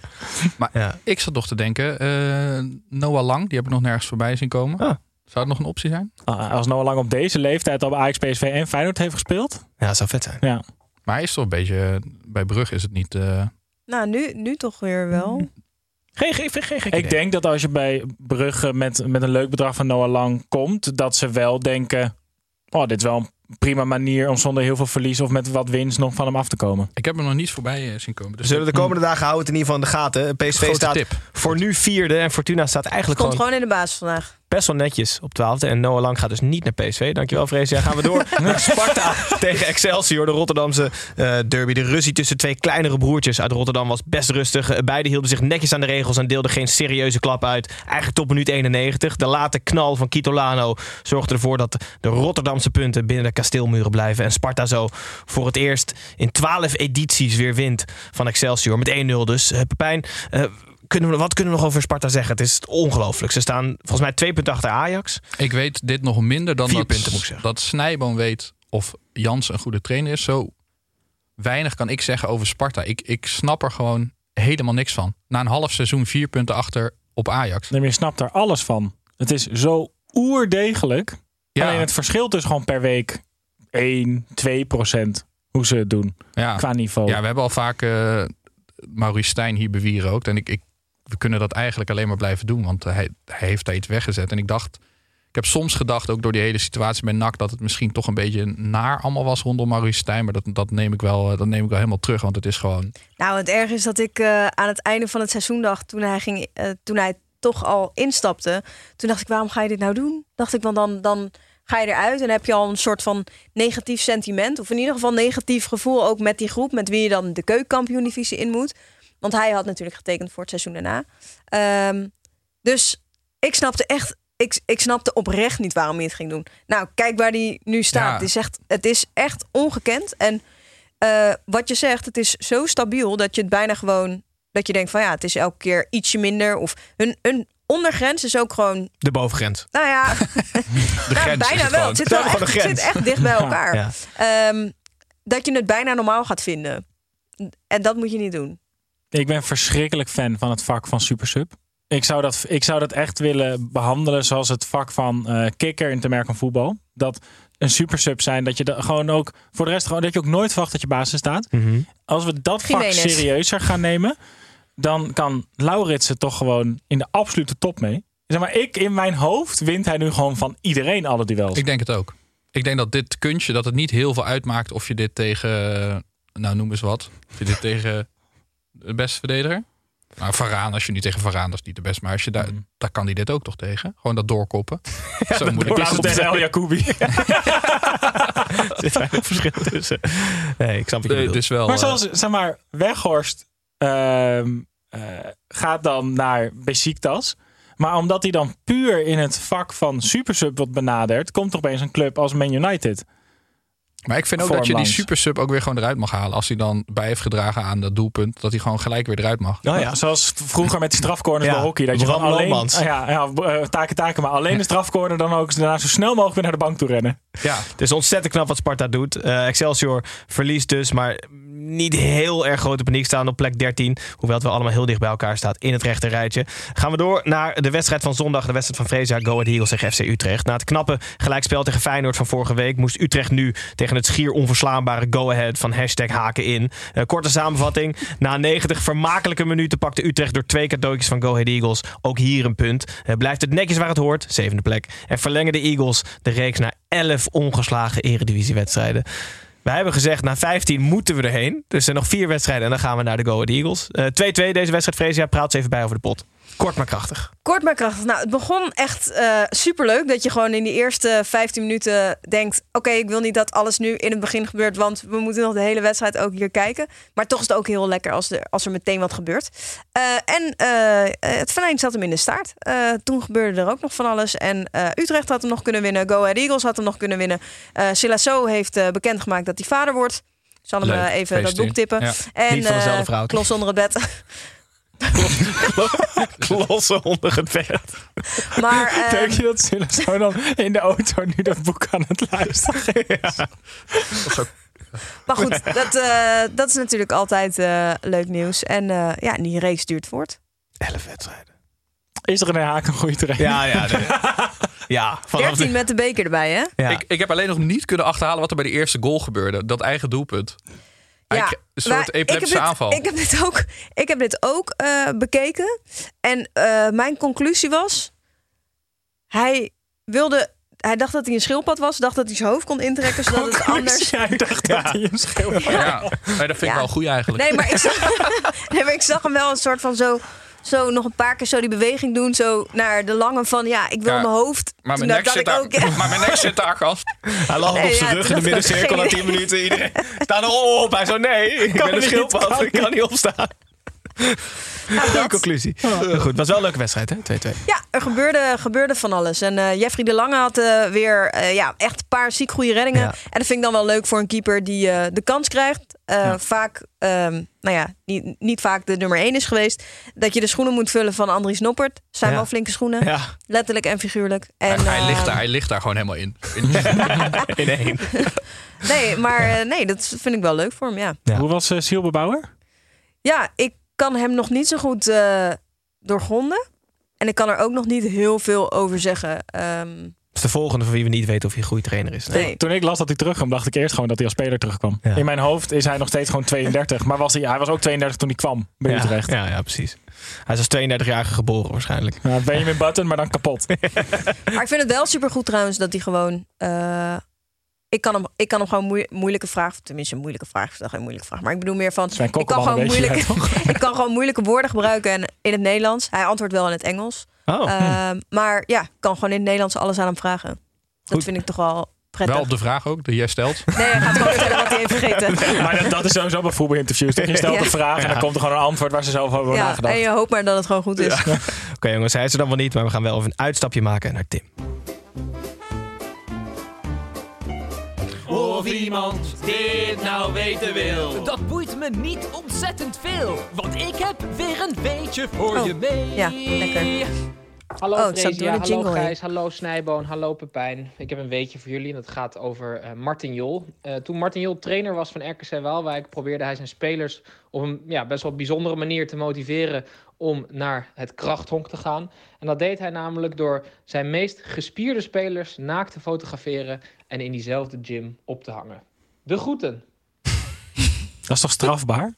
Maar Ja. ik zat nog te denken, eh, Noah Lang, die heb ik nog nergens voorbij zien komen. Ah. Zou het nog een optie zijn? Ah, Als Noah Lang op deze leeftijd al bij Ajax, PSV en Feyenoord heeft gespeeld. ja, dat zou vet zijn. Ja. Maar hij is toch een beetje, bij Brugge is het niet... eh, Nou, nu, nu toch weer wel. Geen, geen, geen, geen gek Ik denk dat als je bij Brugge met, met een leuk bedrag van Noah Lang komt, dat ze wel denken: oh, dit is wel een prima manier om zonder heel veel verlies of met wat winst nog van hem af te komen. ik heb hem nog niet voorbij eh, zien komen. We Dus zullen de komende dagen houden het in ieder geval in de gaten. PSV Grote staat tip. voor nu vierde en Fortuna staat eigenlijk Komt gewoon gewoon in de basis vandaag. Best wel netjes op twaalfde. En Noah Lang gaat dus niet naar PSV. Dankjewel Vrees. Ja, gaan we door naar Sparta tegen Excelsior. De Rotterdamse eh, derby. De ruzie tussen twee kleinere broertjes uit Rotterdam was best rustig. Eh, Beiden hielden zich netjes aan de regels en deelden geen serieuze klap uit. Eigenlijk tot minuut 91. De late knal van Kitolano zorgde ervoor dat de Rotterdamse punten binnen de kasteelmuren blijven. En Sparta zo voor het eerst in 12 edities weer wint van Excelsior. Met 1-0 dus. Eh, Pepijn, kunnen we, wat kunnen we nog over Sparta zeggen? Het is ongelooflijk. Ze staan volgens mij twee punten achter Ajax. Ik weet dit nog minder dan Vier dat, punten, moet ik zeggen. dat Snijboom weet of Jans een goede trainer is. Zo weinig kan ik zeggen over Sparta. Ik, ik snap er gewoon helemaal niks van. Na een half seizoen vier punten achter op Ajax. Nee, maar je snapt er alles van. Het is zo oerdegelijk. Ja. Alleen het verschilt dus gewoon per week 1, 2 procent hoe ze het doen Ja, qua niveau. ja we hebben al vaak eh Maurice Stijn hier bewierookt. En ik, ik, we kunnen dat eigenlijk alleen maar blijven doen. Want hij, hij heeft daar iets weggezet. En ik dacht... Ik heb soms gedacht, ook door die hele situatie bij NAC... dat het misschien toch een beetje naar allemaal was rondom Maurice Stijn. Maar dat, dat, neem ik wel, dat neem ik wel helemaal terug. Want het is gewoon... Nou, het erg is dat ik eh, aan het einde van het seizoen dacht, toen hij, ging, eh, toen hij toch al instapte, toen dacht ik, waarom ga je dit nou doen? Dacht ik, want dan, dan ga je eruit en heb je al een soort van negatief sentiment. Of in ieder geval negatief gevoel ook met die groep, met wie je dan de keukenkampioen-divisie in moet. Want hij had natuurlijk getekend voor het seizoen daarna. Ehm, dus ik snapte echt, ik, ik snapte oprecht niet waarom hij het ging doen. Nou, kijk waar hij nu staat. Ja. Het, is echt, het is echt ongekend. En eh, wat je zegt, het is zo stabiel dat je het bijna gewoon. Dat je denkt van ja, het is elke keer ietsje minder. Of hun, hun ondergrens is ook gewoon. De bovengrens. Nou ja, De nou, bijna het wel. Het zit, wel echt, de het zit grens. echt dicht bij elkaar. Ja. Ehm, dat je het bijna normaal gaat vinden. En dat moet je niet doen. Ik ben verschrikkelijk fan van het vak van Supersub. Ik zou dat, ik zou dat echt willen behandelen zoals het vak van eh kicker in het merk van voetbal. Dat een supersub zijn, dat je er gewoon ook voor de rest gewoon dat je ook nooit verwacht dat je basis staat. Als we dat vak serieuzer gaan nemen, dan kan Lauritsen toch gewoon in de absolute top mee. Zeg maar, ik in mijn hoofd wint hij nu gewoon van iedereen alle duels. Ik denk het ook. Ik denk dat dit kunstje, dat het niet heel veel uitmaakt of je dit tegen, nou noem eens wat, of je dit tegen de beste verdediger. Nou, Varaan, als je niet tegen Varaan, dat is niet de beste. Maar als je daar, daar kan hij dit ook toch tegen. Gewoon dat doorkoppen. Zo In is plaats van het. tegen El Jacoubi. Er zit weinig verschil tussen. Nee, ik snap Eh, bedoelt. dus wel. Maar eh, zoals, zeg maar, Weghorst ehm, eh, gaat dan naar Besiktas. Maar omdat hij dan puur in het vak van Supersub wordt benaderd... komt er opeens een club als Man United. Maar ik vind ook dat je die supersub ook weer gewoon eruit mag halen. Als hij dan bij heeft gedragen aan dat doelpunt. Dat hij gewoon gelijk weer eruit mag. Oh ja. Zoals vroeger met die strafcorners Ja, bij hockey. Dat je Bram gewoon alleen... Lomans. Ja, ja eh, taken, taken. Maar alleen de strafcorner dan ook daarna zo snel mogelijk weer naar de bank toe rennen. Ja, Het is ontzettend knap wat Sparta doet. Eh, Excelsior verliest dus, maar niet heel erg grote paniek staan op plek 13. Hoewel het wel allemaal heel dicht bij elkaar staat in het rechte rijtje. Gaan we door naar de wedstrijd van zondag. De wedstrijd van Freesia, Go Ahead Eagles tegen FC Utrecht. Na het knappe gelijkspel tegen Feyenoord van vorige week... moest Utrecht nu tegen het schier onverslaanbare Go Ahead van hashtag haken in. Eh, korte samenvatting. Na 90 vermakelijke minuten pakte Utrecht door twee cadeautjes van Go Ahead Eagles ook hier een punt. Eh, blijft het netjes waar het hoort, zevende plek. En verlengen de Eagles de reeks naar 11 ongeslagen eredivisiewedstrijden. Wij hebben gezegd, na 15 moeten we erheen. Dus er zijn nog vier wedstrijden en dan gaan we naar de Go Ahead Eagles. Eh, 2-2 deze wedstrijd, Freesia. Praat ze even bij over de pot. Kort maar krachtig. Kort maar krachtig. Nou, het begon echt uh, superleuk. Dat je gewoon in die eerste 15 minuten denkt... oké, ik wil niet dat alles nu in het begin gebeurt... want we moeten nog de hele wedstrijd ook hier kijken. Maar toch is het ook heel lekker als, er, als er meteen wat gebeurt. Uh, en uh, het venijn zat hem in de staart. toen gebeurde er ook nog van alles. En Utrecht had hem nog kunnen winnen. Go Ahead Eagles had hem nog kunnen winnen. Uh, Silasso heeft bekendgemaakt dat hij vader wordt. Ik zal hem even dat boek tippen. Ja. En Niet van dezelfde vrouw, toch? klos onder het bed. Klossen onder het bed. Maar ehm, Denk je dat Silla zo dan in de auto nu dat boek aan het luisteren is? Maar goed, dat, eh, dat is natuurlijk altijd eh, leuk nieuws. En eh, ja, die race duurt voort. Elf wedstrijden. Is er een Haak een goede trainer? Ja, ja. nee. ja, vanaf 13 de, met de beker erbij, hè? ja. Ik, ik heb alleen nog niet kunnen achterhalen wat er bij de eerste goal gebeurde. Dat eigen doelpunt. Hij kreeg een soort maar ik heb epileptische dit- aanval. Ik heb dit ook, ik heb dit ook eh, bekeken. En eh, mijn conclusie was... Hij wilde... Hij dacht dat hij een schildpad was. Dacht dat hij zijn hoofd kon intrekken, zodat het anders... Jij dacht dat hij een schil Ja, nee, dat vind ik Ja. wel goed eigenlijk. Nee, maar ik zag, nee, maar ik zag hem wel een soort van zo... Zo nog een paar keer zo die beweging doen. Zo naar de lange van... Ja, ik wil Ja, mijn hoofd. maar, mijn nek zit daar, ook... maar mijn nek zit daar, gast. Hij lag Nee, op zijn ja, rug in de middencirkel na geen 10 minuten. Iedereen staat er op. Hij zo, nee, ik ben een niet, schildpad. Ik kan niet opstaan. Goeie conclusie. Goed, het was wel een leuke wedstrijd, hè? 2-2. Ja, er gebeurde, gebeurde van alles. En eh, Jeffrey de Lange had eh, weer eh, ja, echt een paar ziek goede reddingen. Ja. En dat vind ik dan wel leuk voor een keeper die eh, de kans krijgt. Eh, Vaak, ehm, nou ja, niet, niet vaak de nummer 1 is geweest. Dat je de schoenen moet vullen van Andries Noppert. Zijn Ja. wel flinke schoenen. Ja, Letterlijk en figuurlijk. En, hij, hij ligt daar, hij ligt daar gewoon helemaal in. in één. Nee, maar nee, dat vind ik wel leuk voor hem, ja. Ja. Hoe was uh, Silbe Bauer? Ja, ik kan hem nog niet zo goed eh, doorgronden. En ik kan er ook nog niet heel veel over zeggen. Ehm, Dat is de volgende van wie we niet weten of hij een goede trainer is. Nee. nee. Toen ik las dat hij terugkwam, dacht ik eerst gewoon dat hij als speler terugkwam. Ja. In mijn hoofd is hij nog steeds gewoon 32. Maar was hij, hij was ook 32 toen hij kwam bij Ja, Utrecht. ja, ja, precies. Hij is als 32-jarige geboren waarschijnlijk. Ja, Benjamin Button, maar dan kapot. Maar ik vind het wel supergoed trouwens dat hij gewoon. eh, ik, kan hem, ik kan hem gewoon moe- moeilijke vragen. Tenminste, een moeilijke vraag. Ik geen moeilijke vraag. Maar ik bedoel meer van. Zijn Ik kan, gewoon moeilijke, ik kan gewoon moeilijke woorden gebruiken en in het Nederlands. Hij antwoordt wel in het Engels. Oh, Ehm, maar ja, ik kan gewoon in het Nederlands alles aan hem vragen. Dat Goed. vind ik toch wel prettig. Wel op de vraag ook, die jij stelt. Nee, hij gaat gewoon vertellen wat hij heeft gegeten. Maar dat, dat is sowieso bij voetbalinterviews. Je stelt Ja. een vraag en dan komt er gewoon een antwoord waar ze zelf over hebben Ja, nagedacht. en je hoopt maar dat het gewoon goed is. Oké jongens, hij is er dan wel niet, maar we gaan wel even een uitstapje maken naar Tim. Of iemand dit nou weten wil. Dat boeit me niet ontzettend veel, want ik heb weer een weetje voor Oh, je mee. ja, lekker. Hallo Oh, hallo jingle. Gijs, hallo Snijboon, hallo Pepijn. Ik heb een weetje voor jullie en dat gaat over eh, Martin Jol. Eh, toen Martin Jol trainer was van RKC Waalwijk... probeerde hij zijn spelers op een ja, best wel bijzondere manier te motiveren... om naar het krachthonk te gaan. En dat deed hij namelijk door zijn meest gespierde spelers naakt te fotograferen... en in diezelfde gym op te hangen. De groeten. Dat is toch strafbaar?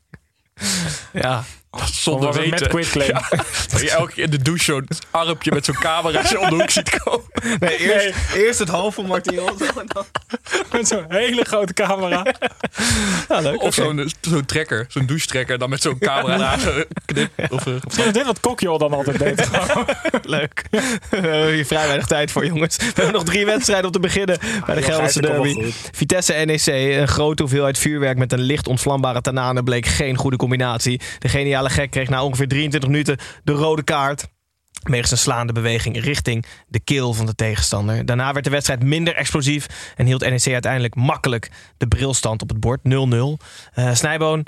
Ja, Zonder Of was het met weten. quitclaim? Ja, dat je elke keer in de douche zo'n armpje met zo'n camera zo om de hoek ziet komen. nee, eerst, eerst het van Martin Jol. Met zo'n hele grote camera. Ja, leuk. Of oké. zo'n zo'n trekker, zo'n douche-trekker, dan met zo'n camera eraan geknipt. Of, eh, Misschien is dit wat Kokjol dan altijd deed. Leuk. We hebben hier vrij weinig tijd voor, jongens. We hebben nog drie wedstrijden om te beginnen bij de Gelderse derby. Vitesse NEC. Een grote hoeveelheid vuurwerk met een licht ontvlambare tanane bleek geen goede combinatie. De geniale gek kreeg na ongeveer 23 minuten de rode kaart. Wegens een slaande beweging richting de keel van de tegenstander. Daarna werd de wedstrijd minder explosief en hield NEC uiteindelijk makkelijk de brilstand op het bord 0-0. Eh Snijboon,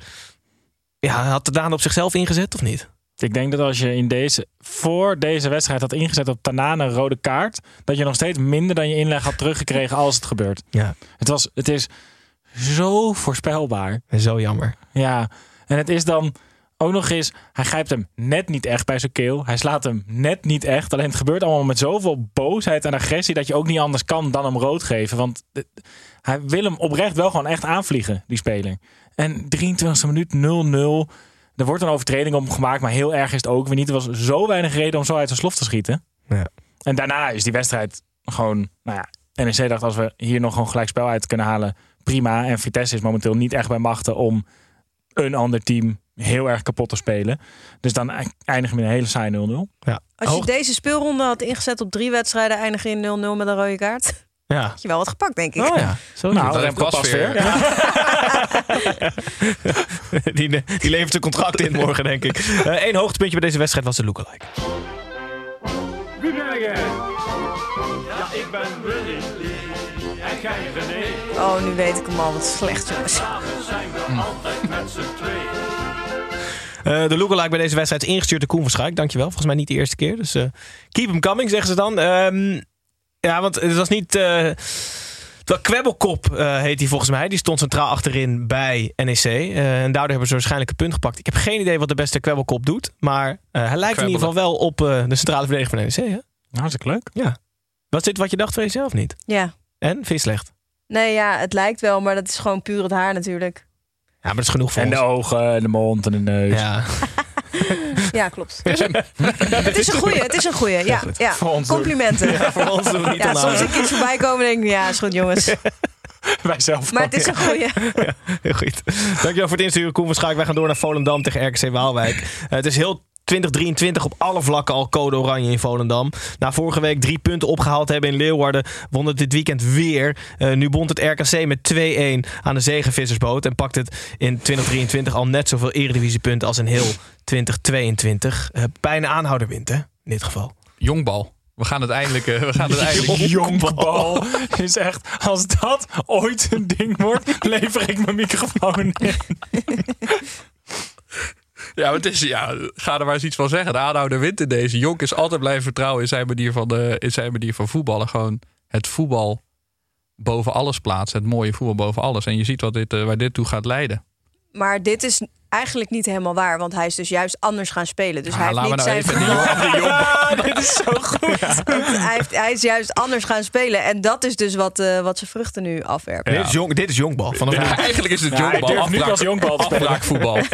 ja, had de Daan op zichzelf ingezet of niet? Ik denk dat als je in deze, voor deze wedstrijd had ingezet op Tanane rode kaart, dat je nog steeds minder dan je inleg had teruggekregen als het gebeurt. Ja, Het, was, het is zo voorspelbaar. zo jammer. Ja, en het is dan ook nog eens, hij grijpt hem net niet echt bij zijn keel. Hij slaat hem net niet echt. Alleen het gebeurt allemaal met zoveel boosheid en agressie dat je ook niet anders kan dan hem rood geven. Want eh, hij wil hem oprecht wel gewoon echt aanvliegen, die speler. En 23e minuut 0-0. Er wordt een overtreding op hem gemaakt, maar heel erg is het ook weer niet. Er was zo weinig reden om zo uit zijn slof te schieten. Ja. En daarna is die wedstrijd gewoon, nou ja, NEC dacht als we hier nog gewoon gelijk spel uit kunnen halen, prima. En Vitesse is momenteel niet echt bij machten om een ander team heel erg kapot te spelen. Dus dan eindigen we met een hele saai 0-0. Ja. Als je deze speelronde had ingezet op drie wedstrijden, eindig je in 0-0 met een rode kaart. Ja. Had je wel wat gepakt, denk ik. Oh ja, zo Nou, Dat heeft past weer. die, die levert zijn contract in morgen, denk ik. Eén hoogtepuntje bij deze wedstrijd was de lookalike. Oh, nu weet ik hem al. Wat slecht, jongens. Samen zijn we altijd met z'n tweeën. Eh, de lookalike bij deze wedstrijd is ingestuurd door Koen Verschuik. Dankjewel. Volgens mij niet de eerste keer. Dus eh, keep hem coming, zeggen ze dan. Ehm, ja, want het was niet... eh wel Kwebbelkop eh, heet hij volgens mij. Die stond centraal achterin bij NEC. Eh, en daardoor hebben ze waarschijnlijk een punt gepakt. Ik heb geen idee wat de beste Kwebbelkop doet. Maar eh, hij lijkt in ieder geval wel op eh, de centrale verdediger van NEC. Hè? Hartstikke leuk. Ja. Was dit wat je dacht van jezelf niet? Ja. En? Vind je slecht? Nee, ja, het lijkt wel, maar dat is gewoon puur het haar natuurlijk. Ja, maar dat is genoeg voor En de ogen, en de mond en de neus. Ja. Ja, klopt. Het is een goeie, het is een goeie. Ja, ja. Voor ons doen. Complimenten. Ja, voor ons doen we niet Ja, soms een keer voorbij komen en denk ik, ja, is goed jongens. Wij zelf Maar ook. het is een goeie. Ja, heel goed. Dankjewel voor het insturen, Koen van Schaik. Wij gaan door naar Volendam tegen RKC Waalwijk. Eh, het is heel 2023 op alle vlakken al code oranje in Volendam. Na vorige week drie punten opgehaald hebben in Leeuwarden... won het dit weekend weer. Eh, nu bond het RKC met 2-1 aan de zegenvissersboot... en pakt het in 2023 al net zoveel eredivisiepunten als in heel 2022. Eh, bijna aanhouder wint, hè? In dit geval. Jongbal. We gaan het eindelijk... eh, we gaan het eindelijk Jonkbal is echt, als dat ooit een ding wordt, lever ik mijn microfoon in. Ja, maar het is, ja, ga er maar eens iets van zeggen. De aanhouder wint in deze. Jonk is altijd blijven vertrouwen in zijn manier van, de, in zijn manier van voetballen. Gewoon het voetbal boven alles plaatsen. Het mooie voetbal boven alles. En je ziet wat dit, eh, waar dit toe gaat leiden. Maar dit is eigenlijk niet helemaal waar, want hij is dus juist anders gaan spelen. Dus Ah, hij heeft laat niet me nou zijn jongen- die jongen- dit is zo goed. Hij, heeft, hij is juist anders gaan spelen. En dat is dus wat, eh, wat zijn vruchten nu afwerpen. Dit, is jong, dit is. Vanaf Ja, nu. eigenlijk is het Ja, hij jonkbal. durft nu als jonkbal te spelen. Afbraakvoetbal.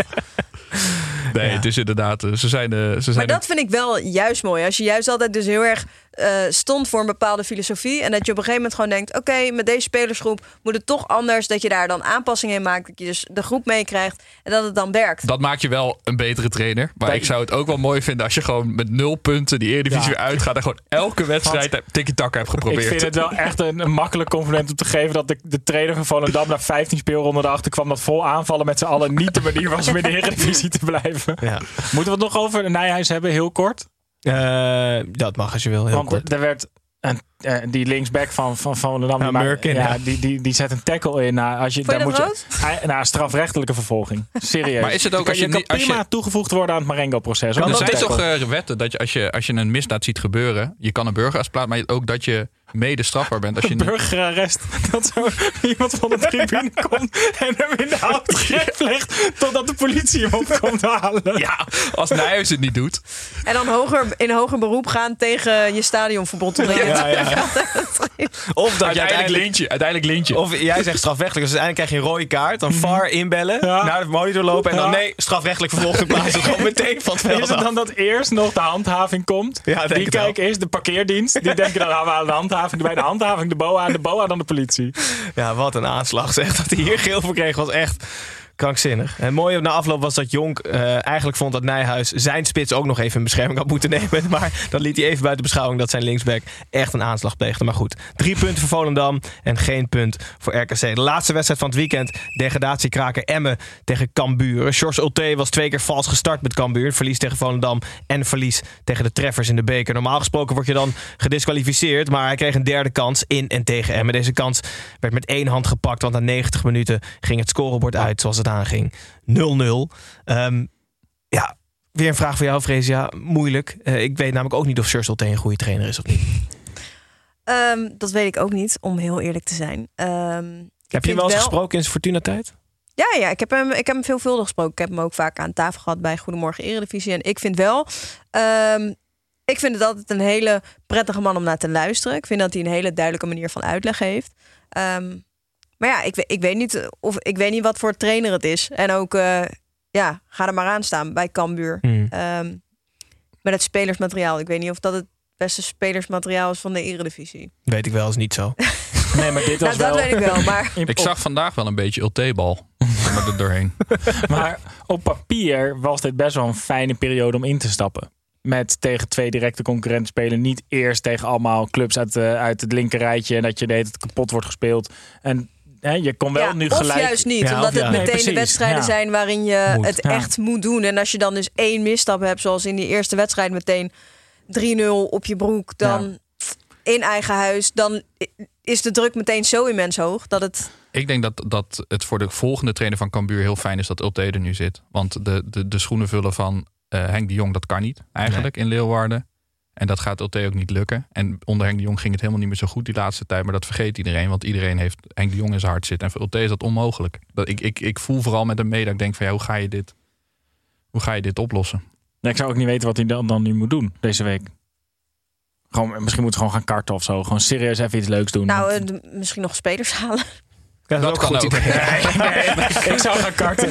Nee, het is inderdaad... eh, Ze zijn, eh, ze zijn Maar dat vind ik wel juist mooi. Als je juist altijd dus heel erg eh, stond voor een bepaalde filosofie. En dat je op een gegeven moment gewoon denkt: oké, met deze spelersgroep moet het toch anders. Dat je daar dan aanpassingen in maakt. Dat je dus de groep meekrijgt en dat het dan werkt. Dat maakt je wel een betere trainer. Maar ik zou het ook wel mooi vinden als je gewoon met nul punten die Eredivisie Ja. weer uitgaat. En gewoon elke wedstrijd tiki-taka hebt geprobeerd. Ik vind het wel echt een, een makkelijk compliment om te geven dat de, de trainer van Volendam na 15 speelronden erachter kwam dat vol aanvallen met z'n allen niet de manier was om in de Eredivisie te blijven. Ja. Moeten we het nog over Nijhuis hebben, heel kort? Eh, dat mag als je wil, heel Want kort. er werd een, eh, die linksback van, van die, maakt- Murkin, ja, ja. Die, die, die zet een tackle in. Nou, als je, je dan dat moet je, Hij- nou, strafrechtelijke vervolging. Serieus. Maar is het ook Je als je kan niet- als prima je- toegevoegd worden aan het Marengo-proces. er zijn Tackle. toch eh, wetten dat je als, je als je een misdaad ziet gebeuren, je kan een burgerarrest plaatsen, maar ook dat je mede strafbaar bent. Als je niet- burgerarrest. Dat zo iemand van de tribune komt en hem in de houten greep legt totdat de politie hem op komt halen. ja, als Nijhuis het niet doet. En dan hoger, in hoger beroep gaan tegen je stadionverbod. Omdat je Ja, ja. Of dat je Uiteindelijk uiteindelijk... lintje. Uiteindelijk lintje. Of jij zegt strafrechtelijk, dus uiteindelijk krijg je een rode kaart. Dan VAR inbellen, Ja. naar de monitor lopen. En dan Ja. nee, strafrechtelijk vervolgd in plaats van gewoon meteen van het veld Is het dan dat eerst nog de handhaving komt? Ja, denk die kijken eerst de parkeerdienst. Die denken dan gaan we aan de handhaving. Bij de handhaving de BOA en de BOA dan de politie. Ja, wat een aanslag zeg. Dat hij hier geel voor kreeg was echt krankzinnig. En het mooie na afloop was dat Jonk eh, eigenlijk vond dat Nijhuis zijn spits ook nog even in bescherming had moeten nemen. Maar dat liet hij even buiten beschouwing dat zijn linksback echt een aanslag pleegde. Maar goed, drie punten voor Volendam en geen punt voor RKC. De laatste wedstrijd van het weekend, degradatiekraker Emmen tegen Cambuur. Sjors Ulte was twee keer vals gestart met Cambuur. Verlies tegen Volendam en verlies tegen de treffers in de beker. Normaal gesproken word je dan gedisqualificeerd, maar hij kreeg een derde kans in en tegen Emmen. Deze kans werd met één hand gepakt, want na 90 minuten ging het scorebord uit zoals het aanging. 0-0. Ehm, ja, weer een vraag voor jou, Freesia. Moeilijk. Eh, ik weet namelijk ook niet of Sjors Ulte een goede trainer is of niet. Ehm, dat weet ik ook niet, om heel eerlijk te zijn. Ehm, Heb je hem wel eens gesproken in zijn Fortuna-tijd? Ja, ja ik, heb hem, ik heb hem veelvuldig gesproken. Ik heb hem ook vaak aan tafel gehad bij Goedemorgen Eredivisie. En ik vind wel... ik vind het altijd een hele prettige man om naar te luisteren. Ik vind dat hij een hele duidelijke manier van uitleg heeft. Maar ja, ik, weet- ik, weet niet of, ik weet niet wat voor trainer het is. En ook, eh, ja, ga er maar aan staan bij Cambuur. Hmm. Ehm, met het spelersmateriaal. Ik weet niet of dat het beste spelersmateriaal is van de Eredivisie. Weet ik wel, is niet zo. Nee, maar dit was Nou, dat wel... weet ik wel, maar... Ik zag vandaag wel een beetje Ulte-bal. maar er doorheen. Maar op papier was dit best wel een fijne periode om in te stappen. Met tegen twee directe concurrenten spelen. Niet eerst tegen allemaal clubs uit, eh, uit het linkerrijtje. En dat je deed het kapot wordt gespeeld. En hè, je kon wel Ja, nu of gelijk... juist niet, Ja, omdat het meteen Nee, de wedstrijden Ja. zijn waarin je Moet. het Ja. echt moet doen. En als je dan dus één misstap hebt, zoals in die eerste wedstrijd meteen 3-0 op je broek, dan in eigen huis, dan is de druk meteen zo immens hoog dat het. Ik denk dat, dat het voor de volgende trainer van Cambuur heel fijn is dat Ulte er nu zit. Want de, de, de schoenen vullen van eh, Henk de Jong, dat kan niet eigenlijk in Leeuwarden. En dat gaat Ulte ook niet lukken. En onder Henk de Jong ging het helemaal niet meer zo goed die laatste tijd. Maar dat vergeet iedereen, want iedereen heeft Henk de Jong in zijn hart zitten. En voor Ulte is dat onmogelijk. Dat, ik, ik, ik voel vooral met hem mee dat ik denk van ja, hoe ga je dit, hoe ga je dit oplossen? Nee, ik zou ook niet weten wat hij dan, dan nu moet doen deze week. Gewoon, misschien moet hij gewoon gaan karten of zo. Gewoon serieus even iets leuks doen. Nou, eh, misschien nog spelers halen. Dat, Dat kan ook. ik zou gaan karten.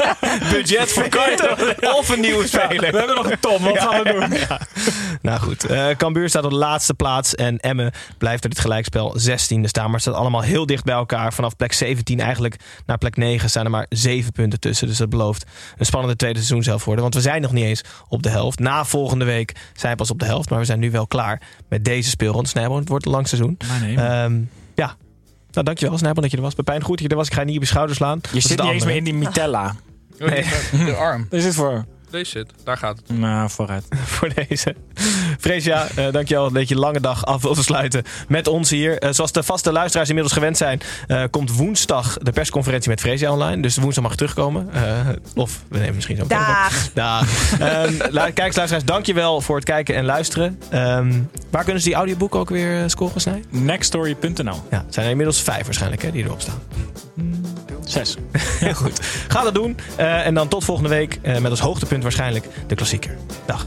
Budget voor karten of een nieuwe speler. We hebben nog een Tom, wat gaan we doen? Ja. Nou goed, eh Cambuur staat op de laatste plaats en Emmen blijft er dit gelijkspel 16e staan. Maar het staat allemaal heel dicht bij elkaar. Vanaf plek 17 eigenlijk naar plek 9 staan er maar 7 punten tussen. Dus dat belooft een spannende tweede seizoen zelf worden. Want we zijn nog niet eens op de helft. Na volgende week zijn we pas op de helft. Maar we zijn nu wel klaar met deze speelronde. Snijboom, het wordt een lang seizoen. Maar nee, Ehm, ja. Nou, dankjewel Snijboom dat je er was. Pepijn, goed dat je er was. Ik ga je niet op je schouder slaan. Je zit niet eens meer in die mitella. Nee. De arm. Wat is dit voor? Zit, daar gaat het. Nou, vooruit. voor deze. Freesia, eh dankjewel dat je lange dag af wil sluiten met ons hier. Eh, zoals de vaste luisteraars inmiddels gewend zijn, eh, komt woensdag de persconferentie met Freesia online. Dus woensdag mag je terugkomen. Eh, of we nemen misschien zo. Daag. Dag. Ehm, lu- kijkers, luisteraars, dankjewel voor het kijken en luisteren. Ehm, waar kunnen ze die audioboeken ook weer scoren, Snij? Nextstory.nl. Ja, het zijn er inmiddels vijf waarschijnlijk hè, die erop staan. Zes. Heel goed. Ga dat doen. Eh, en dan tot volgende week eh, met als hoogtepunt waarschijnlijk de klassieker. Dag.